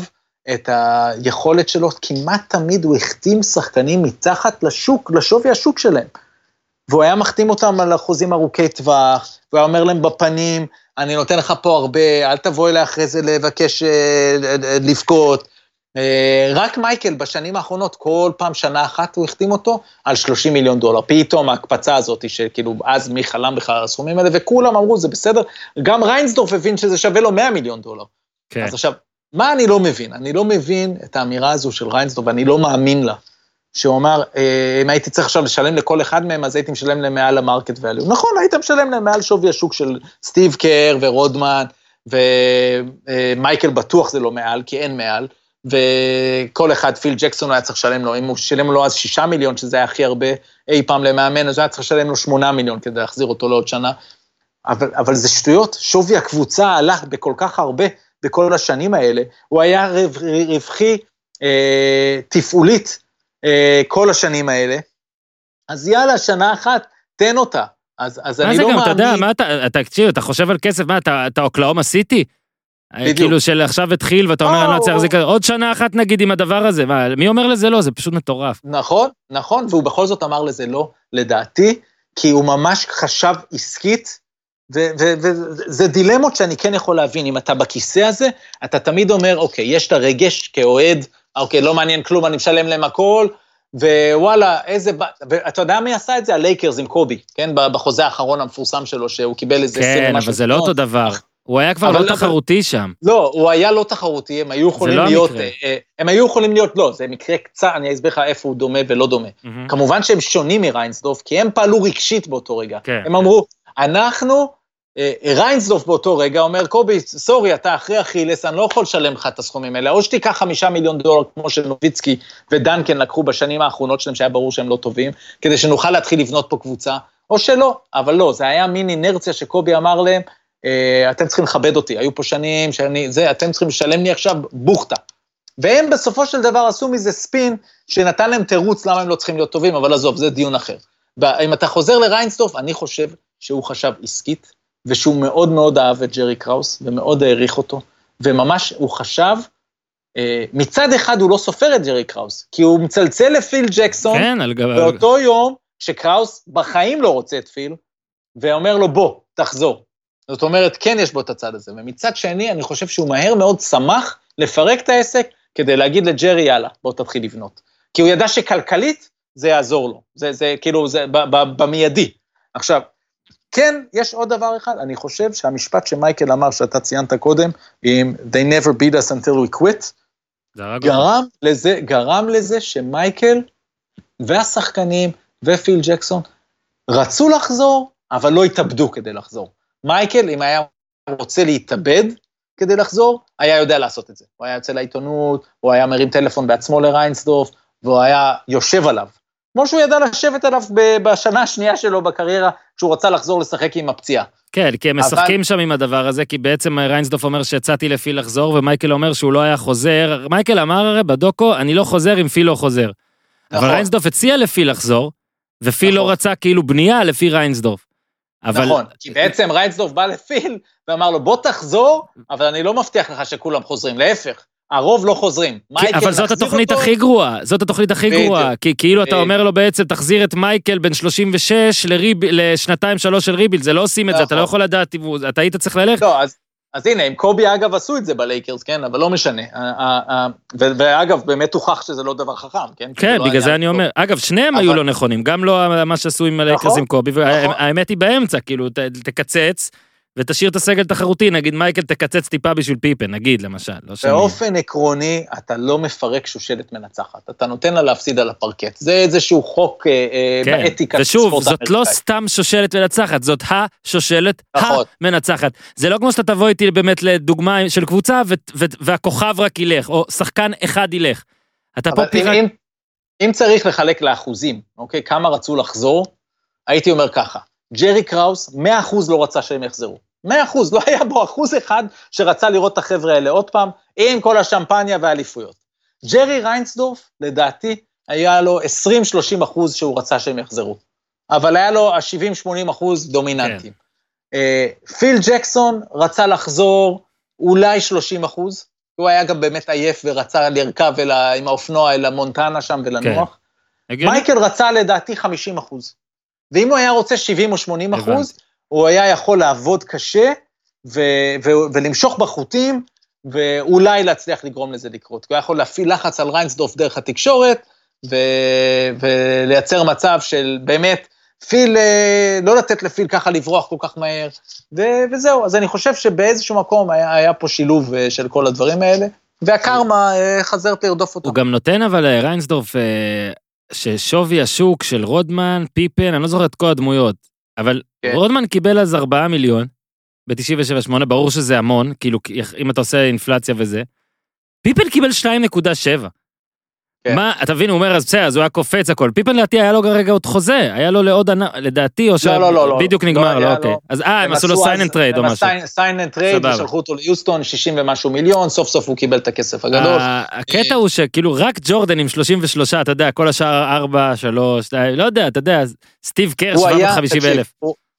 את היכולת שלו, כמעט תמיד הוא החתים שחקנים מתחת לשוק, לשווי השוק שלהם. והוא היה מחתים אותם על אחוזים ארוכי טווח, והוא היה אומר להם בפנים, אני נותן לך פה הרבה, אל תבוא אליי אחרי זה לבקש אה, לבכות. אה, רק מייקל בשנים האחרונות, כל פעם שנה אחת הוא החתים אותו על 30 מיליון דולר. פתאום ההקפצה הזאת, שכאילו אז מי חלם בכלל על הסכומים האלה, וכולם אמרו, זה בסדר. גם ריינסדורף הבין שזה שווה לו 100 מיליון דולר. כן. אז עכשיו, מה אני לא מבין? אני לא מבין את האמירה הזו של ריינסדורף, ואני לא מאמין לה. שהוא אמר, אה, אם הייתי צריך עכשיו לשלם לכל אחד מהם, אז הייתי משלם להם מעל המרקט ואליו. נכון, היית משלם להם מעל שווי השוק של סטיב קר ורודמן, ומייקל בטוח זה לא מעל, כי אין מעל, וכל אחד, פיל ג'קסון היה צריך לשלם לו, אם הוא שילם לו אז שישה מיליון, שזה היה הכי הרבה אי פעם למאמן, אז הוא היה צריך לשלם לו שמונה מיליון כדי להחזיר אותו לעוד שנה. אבל, אבל זה שטויות, שווי הקבוצה עלה בכל כך הרבה בכל השנים האלה, הוא היה רו, רווחי אה, תפעולית אה, כל השנים האלה, אז יאללה, שנה אחת, תן אותה. אז, אז מה אני זה לא גם, מאמין... אתה יודע, מה אתה, תקשיב, אתה חושב על כסף, מה, אתה, אתה אוקלאומה סיטי? בדיוק. כאילו של עכשיו התחיל ואתה אומר, או, אני לא צריך. להחזיק, עוד שנה אחת נגיד עם הדבר הזה, מה, מי אומר לזה לא? זה פשוט מטורף. נכון, נכון, והוא בכל זאת אמר לזה לא, לדעתי, כי הוא ממש חשב עסקית, וזה דילמות שאני כן יכול להבין, אם אתה בכיסא הזה, אתה תמיד אומר, אוקיי, יש את הרגש כאוהד, אוקיי, לא מעניין כלום, אני משלם להם הכל, ווואלה, איזה... ואתה יודע מי עשה את זה? הלייקרס עם קובי, כן? בחוזה האחרון המפורסם שלו, שהוא קיבל איזה כן, אבל זה לא. אותו דבר. הוא היה כבר לא אבל- תחרותי שם. לא, הוא היה לא תחרותי, הם היו יכולים לא להיות... המקרה. אה, אה, הם היו יכולים להיות, לא, זה מקרה קצת, אני אסביר לך איפה הוא דומה ולא דומה. מהמם. כמובן שהם שונים מריינסדורף, כי הם פעלו רגשית באותו רגע. כן. הם אמרו, אנחנו, אה, ריינסדורף באותו רגע אומר, קובי, סורי, אתה אחרי אכילס, אני לא יכול לשלם לך את הסכומים האלה, או שתיקח חמישה מיליון דולר, כמו שנוביצקי ודנקן לקחו בשנים האחרונות שלהם, שהיה ברור שהם לא טובים, כדי שנוכל להתחיל לבנות פה קבוצה, או שלא, אבל לא, זה היה מין אינרציה שקובי אמר להם, אתם צריכים לכבד אותי, היו פה שנים שאני, זה, אתם צריכים לשלם לי עכשיו בוכטה. והם בסופו של דבר עשו מזה ספין שנתן להם תירוץ למה הם לא צריכים להיות טובים, אבל עזוב, זה דיון אחר. אם אתה חוזר לריינסדורף, אני חושב שהוא חשב עסקית, ושהוא מאוד מאוד אהב את ג'רי קראוס, ומאוד העריך אותו, וממש הוא חשב, אה, מצד אחד הוא לא סופר את ג'רי קראוס, כי הוא מצלצל לפיל ג'קסון, כן, על גב... באותו יום שקראוס בחיים לא רוצה את פיל, ואומר לו, בוא, תחזור. זאת אומרת, כן יש בו את הצד הזה. ומצד שני, אני חושב שהוא מהר מאוד שמח לפרק את העסק, כדי להגיד לג'רי, יאללה, בוא תתחיל לבנות. כי הוא ידע שכלכלית זה יעזור לו. זה, זה כאילו, זה ב, ב, במיידי. עכשיו, כן, יש עוד דבר אחד, אני חושב שהמשפט שמייקל אמר, שאתה ציינת קודם, עם They never beat us until we quit. גרם לזה, גרם לזה שמייקל והשחקנים ופיל ג'קסון רצו לחזור, אבל לא התאבדו כדי לחזור. מייקל, אם היה רוצה להתאבד כדי לחזור, היה יודע לעשות את זה. הוא היה יוצא לעיתונות, הוא היה מרים טלפון בעצמו לריינסדורף, והוא היה יושב עליו. כמו שהוא ידע לשבת עליו בשנה השנייה שלו בקריירה, כשהוא רצה לחזור לשחק עם הפציעה. כן, כי הם אבל- משחקים שם עם הדבר הזה, כי בעצם ריינסדורף אומר שהצעתי לפיל לחזור, ומייקל אומר שהוא לא היה חוזר. מייקל אמר הרי בדוקו, אני לא חוזר אם פיל לא חוזר. אבל נכון. ריינסדורף הציע לפיל לחזור, ופיל לא נכון. רצה כאילו בנייה לפי ריינסדורף. אבל... נכון, כי בעצם ריינסדורף בא לפיל ואמר לו, בוא תחזור, אבל אני לא מבטיח לך שכולם חוזרים, להפך, הרוב לא חוזרים. כי- מייקל אבל זאת התוכנית אותו, הכי גרועה, זאת התוכנית הכי. גרועה, כי כאילו אתה. אומר לו בעצם, תחזיר את מייקל בן 36 לריב- לשנתיים שלוש של rebuild, זה לא עושים את זה, אתה לא נכון. יכול לדעת אם הוא, אתה היית צריך ללכת. לא, אז, אז הנה, עם קובי אגב עשו את זה בלייקרס, כן, אבל לא משנה. ואגב, באמת הוכח שזה לא דבר חכם, כן? כן, לא בגלל זה אני. אומר, אגב, שניהם היו לא נכונים, גם לא מה שעשו עם הלייקרס נכון, עם קובי, נכון. והאמת היא באמצע, כאילו, תקצץ, ותשאיר את הסגל תחרותי, נגיד מייקל תקצץ טיפה בשביל פיפן, נגיד, למשל, לא שאני... באופן עקרוני, אתה לא מפרק שושלת מנצחת, אתה נותן לה להפסיד על הפרקט. זה איזשהו חוק אה, אה, כן, באתיקה של ושוב, ספורט זאת לא אמריקאי. סתם שושלת מנצחת, זאת השושלת נכון. המנצחת. זה לא כמו שאתה תבוא איתי באמת לדוגמה של קבוצה והכוכב רק ילך, או שחקן אחד ילך. אתה פה פירק... אם, אם צריך לחלק לאחוזים, אוקיי, כמה רצו לחזור, הייתי אומר ככה, ג'רי קראוס, 100% לא רצה שהם יחזרו. 100%, לא היה בו אחוז אחד שרצה לראות את החבר'ה האלה עוד פעם, עם כל השמפניה והאליפויות. ג'רי ריינסדורף, לדעתי, היה לו 20-30 אחוז שהוא רצה שהם יחזרו. אבל היה לו ה-70-80 אחוז דומיננטיים. אה, פיל ג'קסון רצה לחזור אולי 30 אחוז, הוא היה גם באמת עייף ורצה לרכב אל ה, עם האופנוע אל המונטנה שם ולנוח. הגיוני? מייקל רצה לדעתי 50 אחוז. ואם הוא היה רוצה 70 או 80 אחוז. הוא היה יכול לעבוד קשה ו- ו- ולמשוך בחוטים, ואולי להצליח לגרום לזה לקרות. הוא היה יכול להפעיל לחץ על ריינסדורף דרך התקשורת, ו- ולייצר מצב של באמת, פיל, אה, לא לתת לפיל ככה לברוח כל כך מהר, ו- וזהו. אז אני חושב שבאיזשהו מקום היה, היה פה שילוב אה, של כל הדברים האלה, והקרמה אה, חזרת לרדוף אותו. הוא גם נותן אבל ריינסדורף, ששווי השוק של רודמן, פיפן, אני לא זוכר את כל הדמויות, אבל כן. רודמן קיבל אז 4 מיליון ב-97-8, ברור שזה המון, כאילו אם אתה עושה אינפלציה וזה. פיפן קיבל 2.7. כן. מה, אתה מבין, הוא אומר, אז בסדר, אז הוא היה קופץ הכל. פיפן לדעתי היה לו כרגע עוד חוזה, היה לו לעוד עונה, לדעתי, או לא, לא, לא. שבדיוק לא נגמר, לא, אוקיי. אז אה, הם עשו לו sign and trade או משהו. sign and trade. ושלחו אותו ליוסטון, 60 ומשהו מיליון, סוף סוף הוא קיבל את הכסף הגדול. ה- הקטע הוא שכאילו רק ג'ורדן עם 33, אתה יודע, כל השאר 4, 3, לא יודע, אתה יודע, סטיב קר הוא היה, 750 תקשיב, אלף.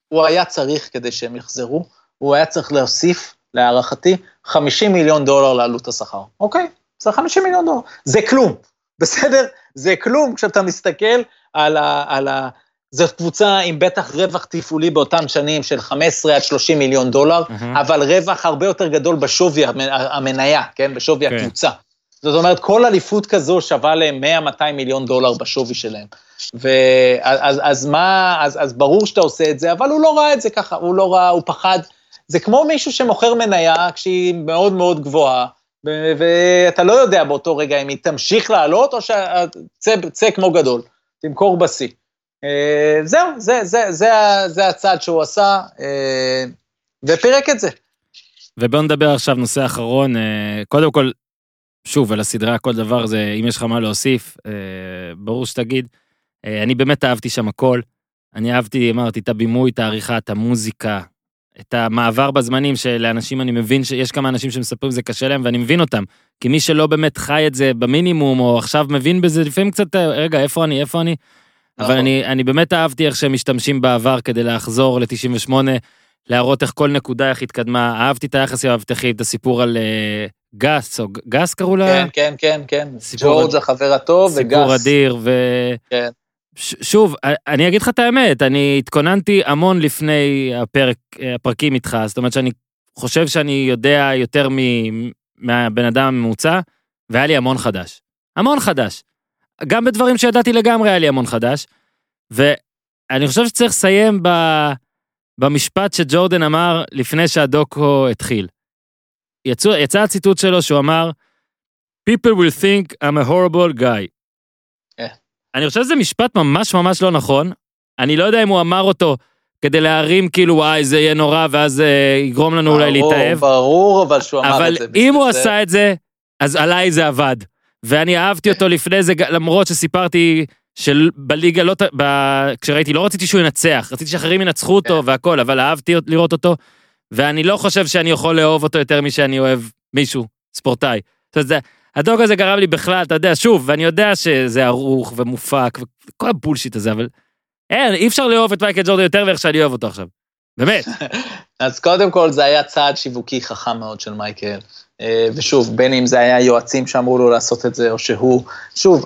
הוא היה צריך כדי שהם יחזרו, הוא היה צריך להוסיף להערכתי, 50 מיליון דולר לעלות השכר, אוקיי? זה 50 מיליון דולר. זה כלום, בסדר? זה כלום כשאתה מסתכל על ה... על ה זו קבוצה עם בטח רווח תפעולי באותם שנים של 15 עד 30 מיליון דולר, מהמם. אבל רווח הרבה יותר גדול בשווי המ- המניה, כן? בשווי כן. הקבוצה. זאת אומרת, כל אליפות כזו שווה להם 100-200 מיליון דולר בשווי שלהם. ואז אז מה, אז, אז ברור שאתה עושה את זה, אבל הוא לא ראה את זה ככה, הוא לא ראה, הוא פחד. זה כמו מישהו שמוכר מניה כשהיא מאוד מאוד גבוהה, ואתה לא יודע באותו רגע אם היא תמשיך לעלות, או שצא כמו גדול, תמכור בשיא. אה, זהו, זה, זה, זה, זה הצעד שהוא עשה, אה, ופירק את זה. ובואו נדבר עכשיו נושא אחרון, אה, קודם כל, שוב, על הסדרה, כל דבר זה, אם יש לך מה להוסיף, ברור שתגיד. אני באמת אהבתי שם הכל. אני אהבתי, אמרתי, את הבימוי, את העריכה, את המוזיקה, את המעבר בזמנים שלאנשים, אני מבין שיש כמה אנשים שמספרים זה קשה להם, ואני מבין אותם. כי מי שלא באמת חי את זה במינימום, או עכשיו מבין בזה, לפעמים קצת, אה, רגע, איפה אני, איפה אני? אבל נכון. אני, אני באמת אהבתי איך שהם משתמשים בעבר כדי לחזור ל-98, להראות איך כל נקודה איך התקדמה. אהבתי את היחס עם המאבטחים, את הסיפור על אה, גס, או גס קראו לה? כן, כן, כן, כן. ג'ורג' אד- החבר הטוב, וגס. סיפור אדיר, ו... כן. שוב, אני אגיד לך את האמת, אני התכוננתי המון לפני הפרק, הפרקים איתך, זאת אומרת שאני חושב שאני יודע יותר מ- מהבן אדם הממוצע, והיה לי המון חדש. המון חדש. גם בדברים שידעתי לגמרי היה לי המון חדש, ואני חושב שצריך לסיים ב... במשפט שג'ורדן אמר לפני שהדוקו התחיל. יצא, יצא הציטוט שלו שהוא אמר, People will think I'm a horrible guy. אני חושב שזה משפט ממש ממש לא נכון. אני לא יודע אם הוא אמר אותו כדי להרים כאילו וואי זה יהיה נורא ואז אה, יגרום לנו אולי ברור, להתאהב. ברור, אבל שהוא אמר אבל את זה. אם הוא זה- עשה את זה, אז עליי זה עבד. ואני אהבתי אותו לפני זה, למרות שסיפרתי שבליגה לא, ב... כשראיתי, לא רציתי שהוא ינצח, רציתי שאחרים ינצחו אותו כן. והכל, אבל אהבתי לראות אותו, ואני לא חושב שאני יכול לאהוב אותו יותר משאני אוהב מישהו, ספורטאי. זאת אומרת, הדוג הזה גרם לי בכלל, אתה יודע, שוב, ואני יודע שזה ערוך ומופק, וכל הבולשיט הזה, אבל אין, אי אפשר לאהוב את מייקל ג'ורדן יותר מאיך שאני אוהב אותו עכשיו. באמת. אז קודם כל זה היה צעד שיווקי חכם מאוד של מייקל. אה, ושוב, בין אם זה היה יועצים שאמרו לו לעשות את זה, או שהוא, שוב,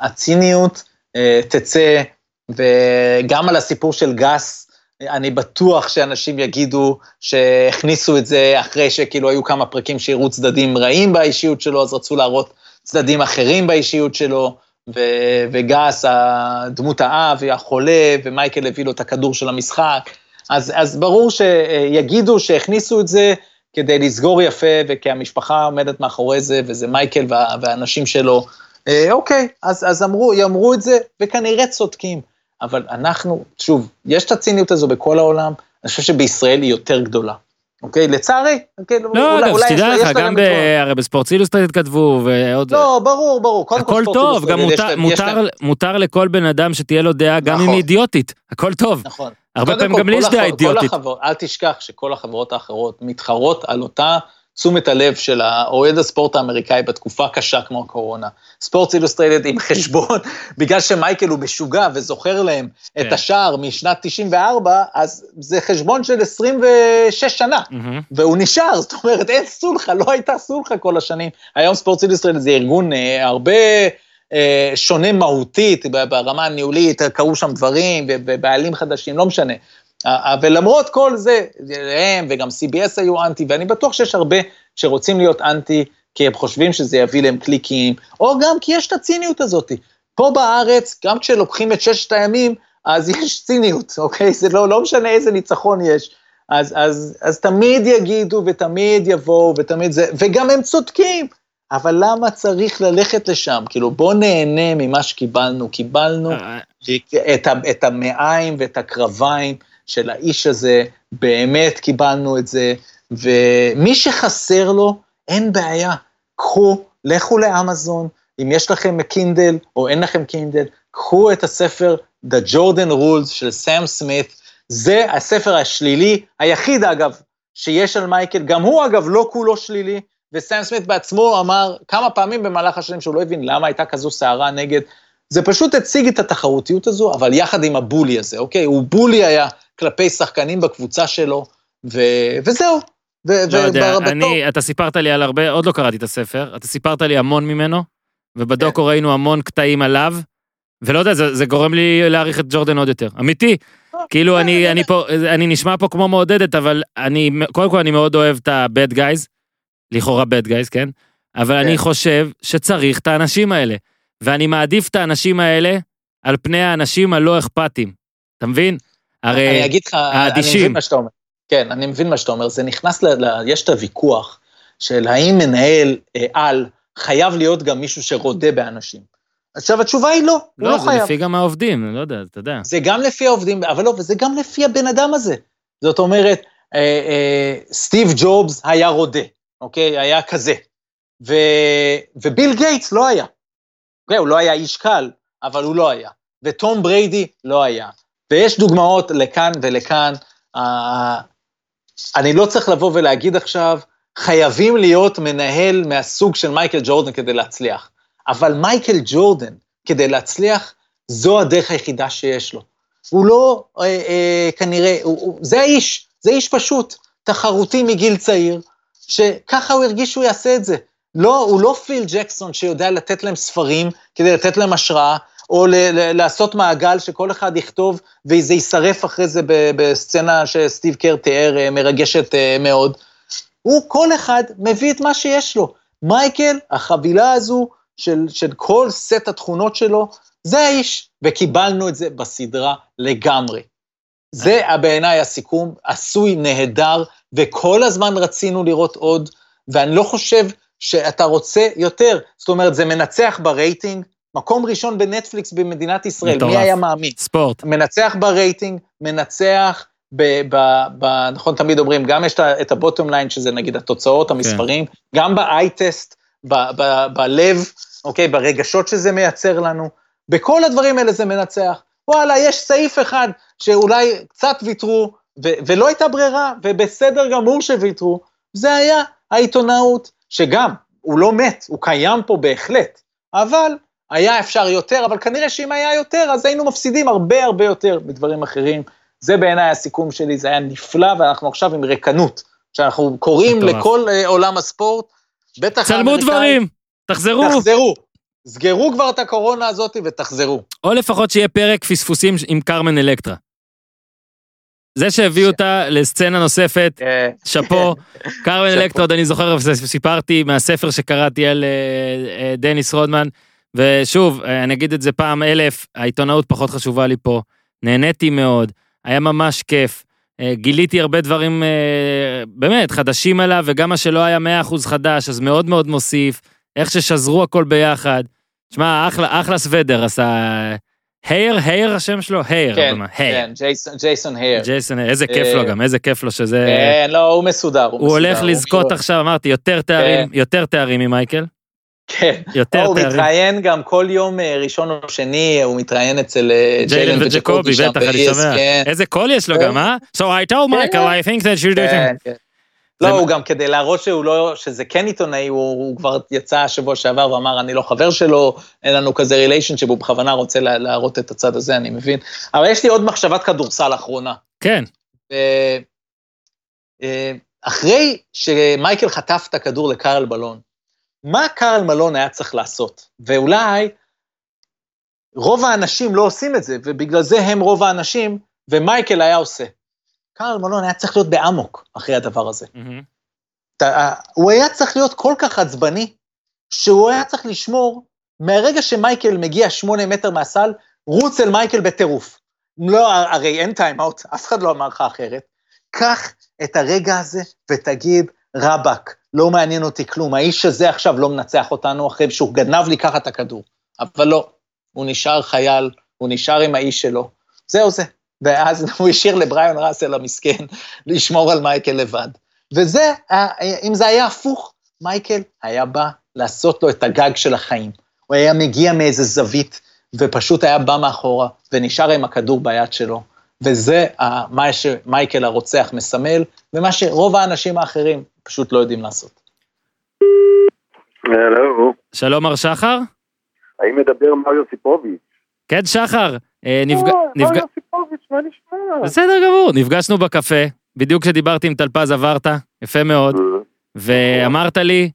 הציניות אה, תצא, וגם על הסיפור של גס, אני בטוח שאנשים יגידו שהכניסו את זה אחרי שכאילו היו כמה פרקים שהראו צדדים רעים באישיות שלו, אז רצו להראות צדדים אחרים באישיות שלו, ו- וגס, הדמות האב, החולה, ומייקל הביא לו את הכדור של המשחק. אז, אז ברור שיגידו שהכניסו את זה כדי לסגור יפה, וכי המשפחה עומדת מאחורי זה, וזה מייקל וה, והאנשים שלו. אה, אוקיי, אז, אז אמרו, יאמרו את זה, וכנראה צודקים. אבל אנחנו, שוב, יש את הציניות הזו בכל העולם, אני חושב שבישראל היא יותר גדולה. אוקיי? לצערי, כן, לא, אולי- אגב, שתדע לך, גם ב... הרי ב Sports Illustrated כתבו, ועוד... לא, ברור, ברור. הכל טוב, גם מותר, מותר, מותר לכל בן אדם שתהיה לו דעה, גם אם נכון. היא אידיוטית, הכל טוב. נכון. הרבה פעמים גם לי יש דעה אידיוטית. אל תשכח שכל החברות האחרות מתחרות על אותה תשומת הלב של האוהד הספורט האמריקאי בתקופה קשה כמו הקורונה. Sports Illustrated עם חשבון, בגלל שמייקל הוא משוגע וזוכר להם כן. את השער משנת 94, אז זה חשבון של 26 שנה. מהמם. והוא נשאר, זאת אומרת, אין סולחה, לא הייתה סולחה כל השנים. היום ספורט אילוסטרייטד זה ארגון אה, הרבה אה, שונה מהותית, ברמה הניהולית, קרו שם דברים, ובעלים חדשים, לא משנה. אה, אה, ולמרות כל זה, הם וגם CBS היו אנטי, ואני בטוח שיש הרבה שרוצים להיות אנטי, כי הם חושבים שזה יביא להם קליקים, או גם כי יש את הציניות הזאת. פה בארץ, גם כשלוקחים את ששת הימים, אז יש ציניות, אוקיי? זה לא, לא משנה איזה ניצחון יש. אז, אז, אז תמיד יגידו ותמיד יבואו ותמיד זה, וגם הם צודקים, אבל למה צריך ללכת לשם? כאילו, בוא נהנה ממה שקיבלנו. קיבלנו אה, את, ה, את המעיים ואת הקרביים של האיש הזה, באמת קיבלנו את זה, ומי שחסר לו, אין בעיה. קחו, לכו לאמזון, אם יש לכם קינדל או אין לכם קינדל, קחו את הספר The Jordan Rules של סאם סמית, זה הספר השלילי, היחיד אגב, שיש על מייקל, גם הוא אגב לא כולו שלילי, וסאם סמית בעצמו אמר כמה פעמים במהלך השנים שהוא לא הבין למה הייתה כזו סערה נגד, זה פשוט הציג את התחרותיות הזו, אבל יחד עם הבולי הזה, אוקיי? הוא בולי היה כלפי שחקנים בקבוצה שלו, ו... וזהו. ו- לא יודע, ובתור- אני, אתה סיפרת לי על הרבה, עוד לא קראתי את הספר, אתה סיפרת לי המון ממנו, ובדוקו ראינו המון קטעים עליו, ולא יודע, זה, זה גורם לי להעריך את ג'ורדן עוד יותר. אמיתי. כאילו, אני, אני פה, אני נשמע פה כמו מעודדת, אבל אני, קודם כל אני מאוד אוהב את ה-bad guys, לכאורה bad guys, כן? אבל אני כן. חושב שצריך את האנשים האלה, ואני מעדיף את האנשים האלה על פני האנשים הלא אכפתיים. אתה מבין? הרי... אני אגיד לך, אני האדישים. מבין מה שאתה אומר. כן, אני מבין מה שאתה אומר. זה נכנס ל... ל יש את הוויכוח של האם מנהל אה, על חייב להיות גם מישהו שרודה באנשים. עכשיו, התשובה היא לא, הוא לא, לא זה חייב. לפי גם העובדים, אני לא יודע, אתה יודע. זה גם לפי העובדים, אבל לא, וזה גם לפי הבן אדם הזה. זאת אומרת, אה, אה, סטיב ג'ובס היה רודה, אוקיי? היה כזה. ו, וביל גייטס לא היה. אוקיי, הוא לא היה איש קל, אבל הוא לא היה. וטום בריידי לא היה. ויש דוגמאות לכאן ולכאן. אה, אני לא צריך לבוא ולהגיד עכשיו, חייבים להיות מנהל מהסוג של מייקל ג'ורדן כדי להצליח. אבל מייקל ג'ורדן, כדי להצליח, זו הדרך היחידה שיש לו. הוא לא, אה, אה, כנראה, הוא, הוא, זה האיש, זה איש פשוט, תחרותי מגיל צעיר, שככה הוא הרגיש שהוא יעשה את זה. לא, הוא לא פיל ג'קסון שיודע לתת להם ספרים כדי לתת להם השראה, או ל- ל- לעשות מעגל שכל אחד יכתוב וזה יישרף אחרי זה בסצנה שסטיב קר תיאר, אה, מרגשת אה, מאוד. הוא, כל אחד מביא את מה שיש לו. מייקל, החבילה הזו של, של כל סט התכונות שלו, זה האיש, וקיבלנו את זה בסדרה לגמרי. זה בעיניי הסיכום, עשוי נהדר, וכל הזמן רצינו לראות עוד, ואני לא חושב שאתה רוצה יותר. זאת אומרת, זה מנצח ברייטינג, מקום ראשון בנטפליקס במדינת ישראל, מטורף. מי היה מאמין? ספורט. מנצח ברייטינג, מנצח, ב, ב, ב, נכון, תמיד אומרים, גם יש את הבוטום ליין, שזה נגיד התוצאות, המספרים, גם ב-i-טסט, ב- ב- בלב, אוקיי, ברגשות שזה מייצר לנו, בכל הדברים האלה זה מנצח. וואלה, יש סעיף אחד שאולי קצת ויתרו, ו- ולא הייתה ברירה, ובסדר גמור שוויתרו, זה היה העיתונאות, שגם, הוא לא מת, הוא קיים פה בהחלט, אבל היה אפשר יותר, אבל כנראה שאם היה יותר, אז היינו מפסידים הרבה הרבה יותר בדברים אחרים. זה בעיניי הסיכום שלי, זה היה נפלא, ואנחנו עכשיו עם ריקנות. שאנחנו קוראים. לכל אה, עולם הספורט, בטח צלמו דברים, תחזרו. תחזרו. סגרו כבר את הקורונה הזאת ותחזרו. או לפחות שיהיה פרק פספוסים עם קרמן אלקטרה. זה שהביאו אותה לסצנה נוספת, אה, שאפו, קרמן עוד אני זוכר, סיפרתי מהספר שקראתי על אה, דניס רודמן, ושוב, אה, אני אגיד את זה פעם אלף, העיתונאות פחות חשובה לי פה. נהניתי מאוד, היה ממש כיף. אה, גיליתי הרבה דברים אה, באמת חדשים עליו, וגם מה שלא היה 100% חדש, אז מאוד מאוד מוסיף. איך ששזרו הכל ביחד. שמע, אחלה, אחלה סוודר עשה... הייר, הייר השם שלו? הייר. כן, הייר. כן, ג'ייסון- ג'ייסון הייר. ג'ייסון, איזה כיף לו אה, גם, איזה כיף לו שזה... כן, לא, הוא מסודר, הוא הוא הולך מסודר, לזכות הוא- עכשיו, אמרתי, יותר תארים, יותר תארים ממייקל. כן. יותר הוא. מתראיין גם כל יום אה, ראשון או שני, הוא מתראיין אצל אה, ג'יילן וג'קובי, בטח, אני. שומע. איזה קול יש לו כן. גם, אה? So I told Michael, I think that you do כן, כן. זה לא, הוא גם כדי להראות שהוא לא, שזה כן עיתונאי, הוא, כבר יצא השבוע שעבר ואמר, אני לא חבר שלו, אין לנו כזה relationship, הוא בכוונה רוצה לה, להראות את הצד הזה, אני מבין. אבל יש לי עוד מחשבת כדורסל אחרונה. כן, אה, אה, אחרי שמייקל חטף את הכדור לקארל מלון, מה קארל מלון היה צריך לעשות? ואולי רוב האנשים לא עושים את זה, ובגלל זה הם רוב האנשים, ומייקל היה עושה. קארל מלון היה צריך להיות באמוק אחרי הדבר הזה. מהמם. אתה- הוא היה צריך להיות כל כך עצבני, שהוא היה צריך לשמור, מהרגע שמייקל מגיע שמונה מטר מהסל, רוץ אל מייקל בטירוף. לא, הרי אין time-out, אף אחד לא אמר לך אחרת. קח את הרגע הזה ותגיד, רבאק, לא מעניין אותי כלום, האיש הזה עכשיו לא מנצח אותנו אחרי שהוא גנב לי ככה את הכדור. אבל לא, הוא נשאר חייל, הוא נשאר עם האיש שלו, זהו זה. ואז הוא השאיר לבריון ראסל המסכן לשמור על מייקל לבד. וזה, אם זה היה הפוך, מייקל היה בא לעשות לו את הגג של החיים. הוא היה מגיע מאיזה זווית, ופשוט היה בא מאחורה, ונשאר עם הכדור ביד שלו. וזה מה שמייקל הרוצח מסמל, ומה שרוב האנשים האחרים פשוט לא יודעים לעשות. הלו, שלום מר שחר? האם מדבר מריו סיפוביץ'? כן, שחר. אה, נפג- אה, נפג- מריו סיפוביץ', מה נשמע? בסדר גמור, נפגשנו בקפה, בדיוק כשדיברתי עם טלפז עברת, יפה מאוד. ואמרת לי,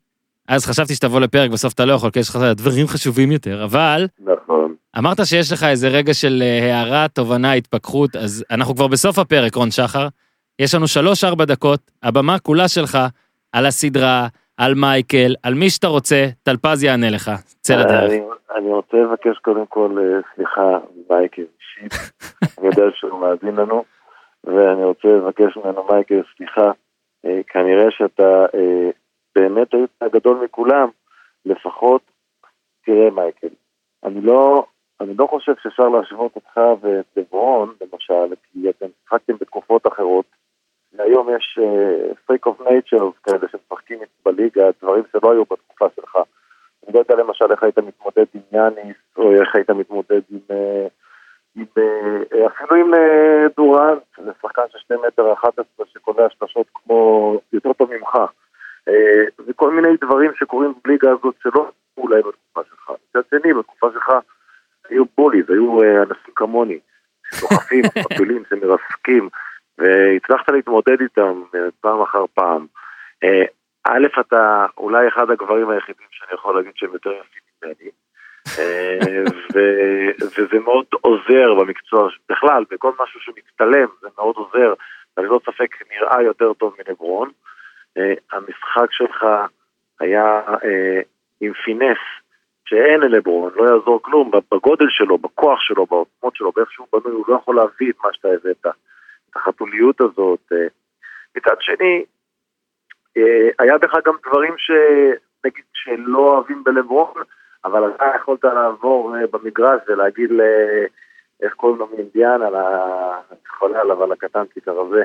אז חשבתי שתבוא לפרק, בסוף אתה לא יכול, כי יש לך דברים חשובים יותר, אבל נכון. אמרת שיש לך איזה רגע של אה, הערה, תובנה, התפכחות, אז אנחנו כבר בסוף הפרק, רון שחר. יש לנו שלוש-ארבע דקות, הבמה כולה שלך, על הסדרה, על מייקל, על מי שאתה רוצה, טלפז יענה לך. צא לדרך. אני, אני רוצה לבקש קודם כל אה, סליחה מייקל אישית, אני יודע שהוא מאזין לנו, ואני רוצה לבקש ממנו מייקל סליחה, אה, כנראה שאתה אה, באמת היית הגדול מכולם, לפחות תראה מייקל, אני לא, אני לא חושב שאפשר להשוות אותך ואת לברון, למשל, כי אתם שיחקתם בתקופות אחרות, והיום יש freak of nature כאלה שמשחקים בליגה, דברים שלא היו בתקופה שלך. אני לא יודע למשל איך היית מתמודד עם יאניס, או איך היית מתמודד עם, uh, עם uh, אפילו עם דורנט, זה שחקן של 2 מטר 11 שקולע שלשות כמו, יותר טוב ממך. וכל מיני דברים שקורים בליגה הזאת שלא אולי בתקופה שלך. מצד שני, בתקופה שלך היו בוליז, היו אנשים כמוני, שדוחפים, מפילים, שמרסקים. והצלחת להתמודד איתם אה, פעם אחר פעם. אה, א', אתה אולי אחד הגברים היחידים שאני יכול להגיד שהם יותר יפים ממני, אה, ו- וזה מאוד עוזר במקצוע, בכלל, בכל משהו שמצטלם, זה מאוד עוזר, ללא ספק נראה יותר טוב מלברון. המשחק שלך היה עם פינס, שאין ללברון, לא יעזור כלום, בגודל שלו, בכוח שלו, בעוצמות שלו, באיך שהוא בנוי, הוא לא יכול להביא את מה שאתה הבאת. החתוליות הזאת. אה, מצד שני, אה, היה בך גם דברים שנגיד שלא אוהבים בלברון, אבל אתה יכולת לעבור אה, במגרש ולהגיד ל... איך קוראים לו מאינדיאן, על ה... חולה עליו, על הקטנצ'יק הרזה.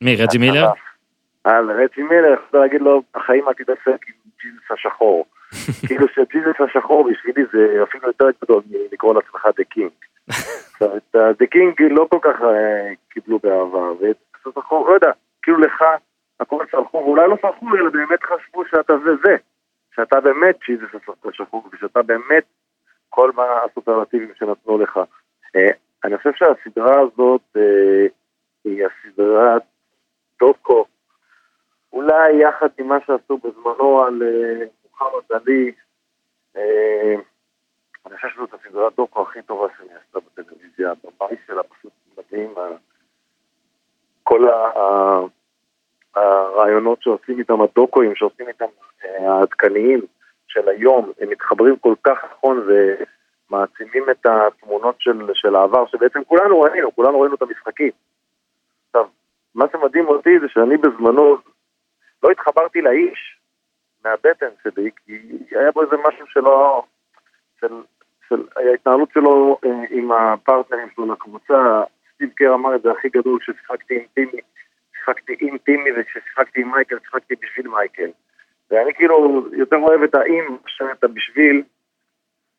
מי, רג'י מילר? על רג'י מילר, יכולת להגיד לו, החיים אל תתעסק עם ג'יזס השחור. כאילו שג'יזס השחור בשבילי זה אפילו יותר גדול מלקרוא לעצמך the king. את the king לא כל כך אה, קיבלו באהבה, ואת ג'יזס השחור, לא יודע, כאילו לך הכל סלחו, ואולי לא סלחו, אלא באמת חשבו שאתה זה זה, שאתה באמת ג'יזס השחור, ושאתה באמת כל מה הסופרלטיבים שנתנו לך. אה, אני חושב שהסדרה הזאת אה, היא הסדרת דוקו, אולי יחד עם מה שעשו בזמנו על מוחמד עלי, אני חושב שזאת הסדרת דוקו הכי טובה שאני עשתה בטלוויזיה, הבמאי שלה פשוט מדהים, כל הרעיונות שעושים איתם, הדוקואים שעושים איתם אה, העדכניים של היום, הם מתחברים כל כך נכון ומעצימים את התמונות של, של העבר, שבעצם כולנו ראינו, כולנו ראינו את המשחקים. עכשיו, מה שמדהים אותי זה שאני בזמנו לא התחברתי לאיש מהבטן שלי, כי היה בו איזה משהו שלא, של, של ההתנהלות שלו אה, עם הפרטנרים שלו לקבוצה, סטיב קר אמר את זה הכי גדול כששיחקתי עם טימי, שיחקתי עם טימי וכששיחקתי עם מייקל שיחקתי בשביל מייקל. ואני כאילו יותר אוהב את האם מאשר את הבשביל,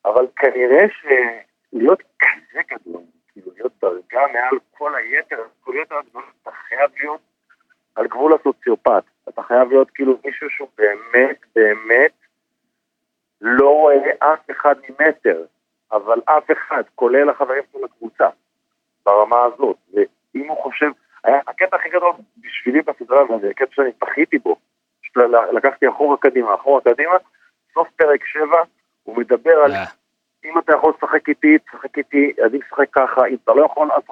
אבל כנראה שלהיות כזה גדול, כאילו להיות דרגה מעל כל היתר, כל יתר הדברים, אתה חייב להיות על גבול הסוציופט. אתה חייב להיות כאילו מישהו שהוא באמת, באמת לא רואה אף אחד ממטר, אבל אף אחד, כולל החברים שלו לקבוצה, ברמה הזאת. ואם הוא חושב, היה הקטע הכי גדול בשבילי בסדרה, וזה הקטע שאני פחיתי בו, לקחתי אחורה קדימה, אחורה קדימה, סוף פרק 7, הוא מדבר על אם אתה יכול לשחק איתי, תשחק איתי, עדיף לשחק ככה, אם אתה לא יכול, אז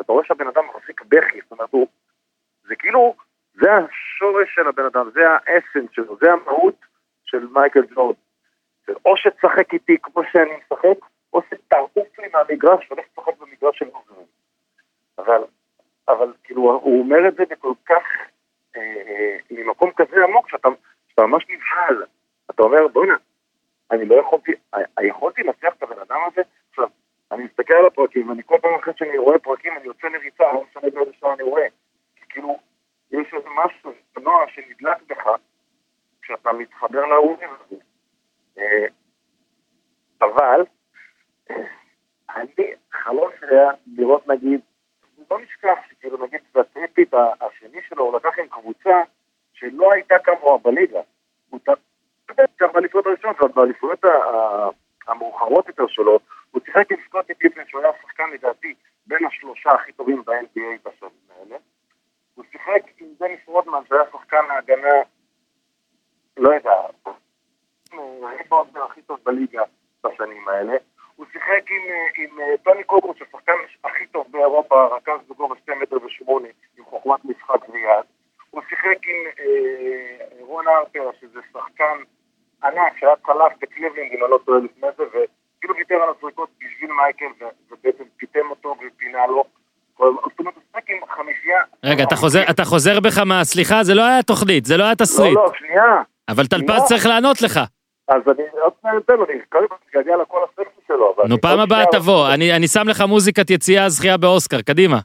אתה רואה שהבן אדם מחזיק בכי, זאת אומרת, הוא, זה כאילו, זה השורש של הבן אדם, זה האסנס שלו, זה המהות של מייקל ג'ורד. או שתשחק איתי כמו שאני משחק, או שתעוף לי מהמגרש ולך תשחק במגרש של מוזרים. אבל, אבל כאילו, הוא אומר את זה בכל כך, אה, אה, ממקום כזה עמוק, שאתה, שאתה ממש נבהל. אתה אומר, בוא'נה, אני לא יכולתי, אה, יכולתי לנצח את הבן אדם הזה? עכשיו, אני מסתכל על הפרקים, ואני כל פעם אחרי שאני רואה פרקים, אני יוצא לריצה, לא משנה באיזה שעה אני רואה. כי כאילו, יש איזה משהו, נוער שנדלק בך, כשאתה מתחבר לאורים הזה. אה, אבל, אני חלום שלי היה לראות נגיד, לא נשכח שכאילו נגיד בטריפית השני שלו הוא לקח עם קבוצה שלא הייתה כמוה בליגה. הוא תקף באליפויות הראשונות, אבל באליפויות המאוחרות יותר שלו, הוא שיחק עם סקוטי פיפן שהוא היה שחקן לדעתי בין השלושה הכי טובים ב-NBA בשנים האלה. הוא שיחק עם דניס רודמן שהיה שחקן ההגנה, לא יודע, הוא היה הכי טוב בליגה בשנים האלה. הוא שיחק עם, אה, עם אה, טוני קוברו, ששחקן הכי טוב באירופה, רכז בגובה 2 מטר ושמונה, עם חוכמת משחק ויד. הוא שיחק עם אה, רון הארפר, שזה שחקן ענק, שהיה צלף בקליבלנד, אם אני לא טועה לפני זה, וכאילו ויתר על הזריקות בשביל מייקל, ובעצם פיתם אותו ופינה לו. רגע, אתה חוזר, אתה חוזר בך מה... סליחה, זה לא היה תוכנית, זה לא היה תסריט. לא, לא, שנייה. אבל טלפז צריך לענות לך. אז אני עוד מעט אתן לו, אני קודם כל מתגעגע לכל הספר שלו. נו, פעם הבאה תבוא, אני שם לך מוזיקת יציאה זכייה באוסקר, קדימה.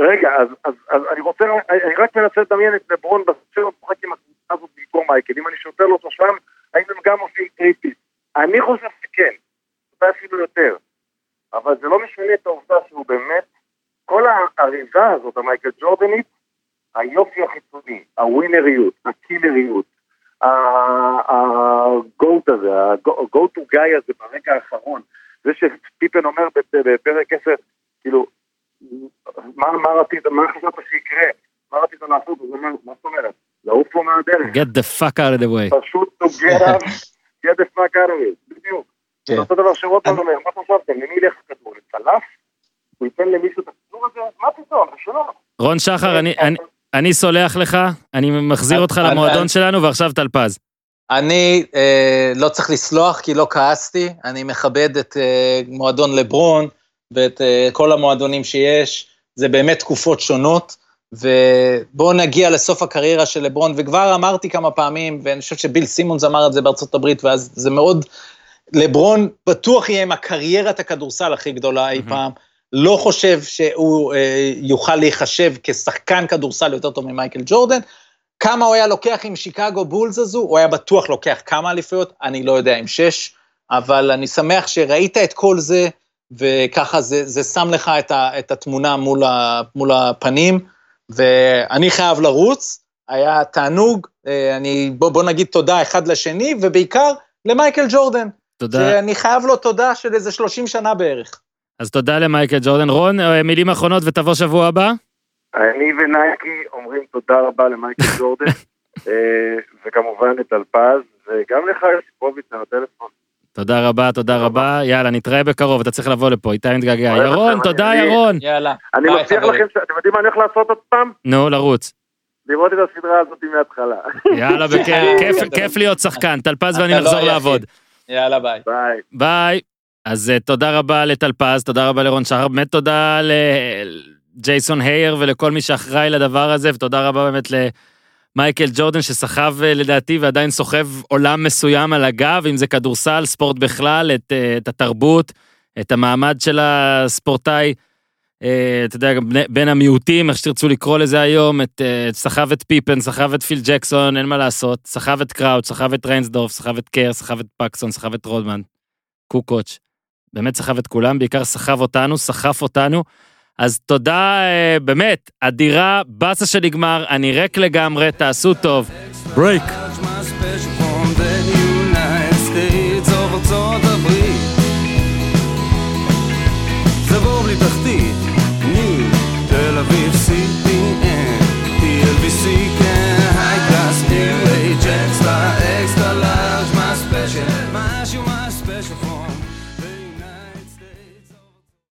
רגע, אז, אז, אז אני רוצה, אני רק מנסה לדמיין את לברון בספר משחק עם הקבוצה הזאת במקום מייקל, אם אני שוטר לו אותו שם, האם הם גם עושים טריפית? אני חושב שכן, אולי אפילו יותר, אבל זה לא משנה את העובדה שהוא באמת, כל האריזה הזאת, המייקל ג'ורדנית, היופי החיצוני, הווינריות, הקילריות, הגוט הזה, ה-go to guy הזה ברגע האחרון, זה שפיפן אומר בפ- בפרק 10, כאילו, מה, מה רצית, מה חשבת שיקרה? מה רצית לעשות? הוא אומר, מה זאת אומרת? לעוף פה מהדרך. get the fuck out of the way. פשוט to get the fuck out of it, בדיוק. כן. זה אותו דבר שרוטמן אומר, מה חשבתם? למי ילך הכדור? לצלף? הוא ייתן למישהו את הכדור הזה? מה פתאום? זה שלו. רון שחר, אני- אני- סולח לך, אני מחזיר אותך למועדון שלנו, ועכשיו טלפז. אני אה, לא צריך לסלוח כי לא כעסתי, אני מכבד את אה, מועדון לברון ואת אה, כל המועדונים שיש, זה באמת תקופות שונות, ובואו נגיע לסוף הקריירה של לברון, וכבר אמרתי כמה פעמים, ואני חושב שביל סימונס אמר את זה בארצות הברית, ואז זה מאוד, לברון בטוח יהיה עם הקריירת הכדורסל הכי גדולה אי מהמם. פעם, לא חושב שהוא אה, יוכל להיחשב כשחקן כדורסל יותר טוב ממייקל ג'ורדן, כמה הוא היה לוקח עם שיקגו בולס הזו, הוא היה בטוח לוקח כמה אליפויות, אני לא יודע אם שש, אבל אני שמח שראית את כל זה, וככה זה, זה שם לך את, ה, את התמונה מול, ה, מול הפנים, ואני חייב לרוץ, היה תענוג, אה, אני, בוא, בוא נגיד תודה אחד לשני, ובעיקר למייקל ג'ורדן, תודה. שאני חייב לו תודה של איזה 30 שנה בערך. אז תודה למייקל ג'ורדן. רון, אה, מילים אחרונות ותבוא שבוע הבא? אני ונייקי אומרים תודה רבה למייקל ג'ורדן, אה, וכמובן לטלפז, וגם לך יוסיפוביץ' על הטלפון. תודה רבה, תודה רבה. יאללה, נתראה בקרוב, אתה צריך לבוא לפה, איתי מתגעגע. ירון, תודה ירון. יאללה. אני מבטיח. לכם שאתם יודעים מה אני הולך לעשות עוד פעם? נו, לרוץ. לראות את הסדרה הזאת מההתחלה. יאללה, בכיף, כיף- להיות שחקן. טלפז ואני לא נחזור. לעבוד. יאללה, ביי. ביי. אז אה, תודה רבה לטלפז, תודה רבה לרון שחר, באמת תודה לג'ייסון ההיר ולכל מי שאחראי לדבר הזה, ותודה רבה באמת למייקל ג'ורדן שסחב אה, לדעתי ועדיין סוחב עולם מסוים על הגב, אם זה כדורסל, ספורט בכלל, את, אה, את התרבות, את המעמד של הספורטאי. אתה יודע, גם בין המיעוטים, איך שתרצו לקרוא לזה היום, את, אה, סחב את פיפן, סחב את פיל ג'קסון, אין מה לעשות, סחב את קראוס, סחב את ריינסדורף, סחב את קר, סחב את פקסון, סחב את רודמן. קוקוץ'. באמת סחב את כולם, בעיקר סחב אותנו, סחף אותנו. אז תודה, אה, באמת, אדירה, באסה שנגמר, אני ריק לגמרי, תעשו טוב. break.